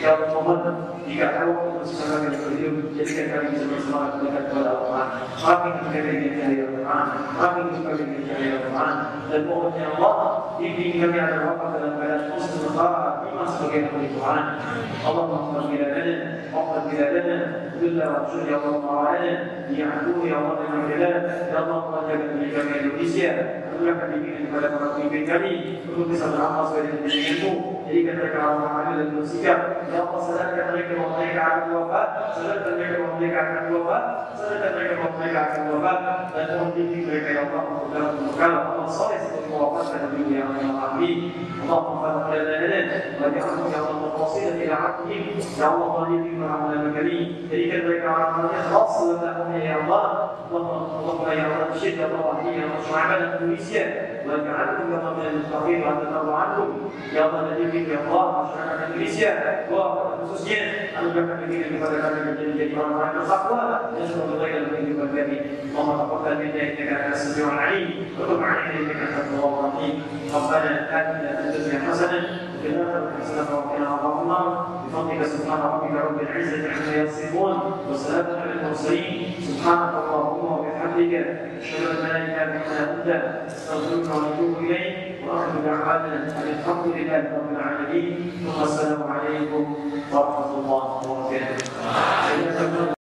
ya Allah mohon jika ada waktu bersama kami berhidup jadikan kami bisa bersemangat mendekat kepada Al-Quran kami kami dengan cahaya Al-Quran kami kami dengan cahaya Al-Quran dan mohon ya Allah bimbing kami agar wafat dalam keadaan husnul khatimah sebagai ahli Quran Allah maghfir لنا واغفر بلادنا ذل وانصر يا الله معانا يعفو يا الله من الجلال يا الله jaga diri kami Indonesia Mudahkan bimbingan kepada para pemimpin kami Untuk bisa beramal sesuai dengan bimbinganmu يديك على معامل الموسيقى اللهم صل عليك وعليك عن الوفاء صلت عليك وعليك عن الوفاء صلت عليك وعليك عن الوفاء لا تهديك لك يا الله قدام المكان اللهم صل وسلم وبارك على نبينا يا امين اللهم فرق لنا لنا وجعلنا يا الله واصلا إلى عبدك يا الله طريقك مع المكانين يديك لك على معامل خاصه لنا يا الله اللهم يا رب شد الله يا رب شعبنا التونسيه واجعلهم يا رب من المتقين وان ترضى عنهم يا رب الذين الذي يا الله وشعبنا تونسيا وخصوصيا ان نجعل الذين kepada kami menjadi jadi orang-orang yang bertakwa dan semoga kebaikan kehidupan kami اللهم تقبل منا انك انت السميع العليم وتب علينا انك انت التواب الرحيم ربنا اتنا في الدنيا حسنه وفي الاخره حسنه وقنا عذاب النار بفضلك سبحان ربك رب العزه عما يصفون وسلام على المرسلين سبحانك اللهم وبحمدك اشهد ان لا اله الا انت استغفرك واتوب اليك واخر دعوانا ان الحمد لله رب العالمين والسلام عليكم ورحمة الله وبركاته.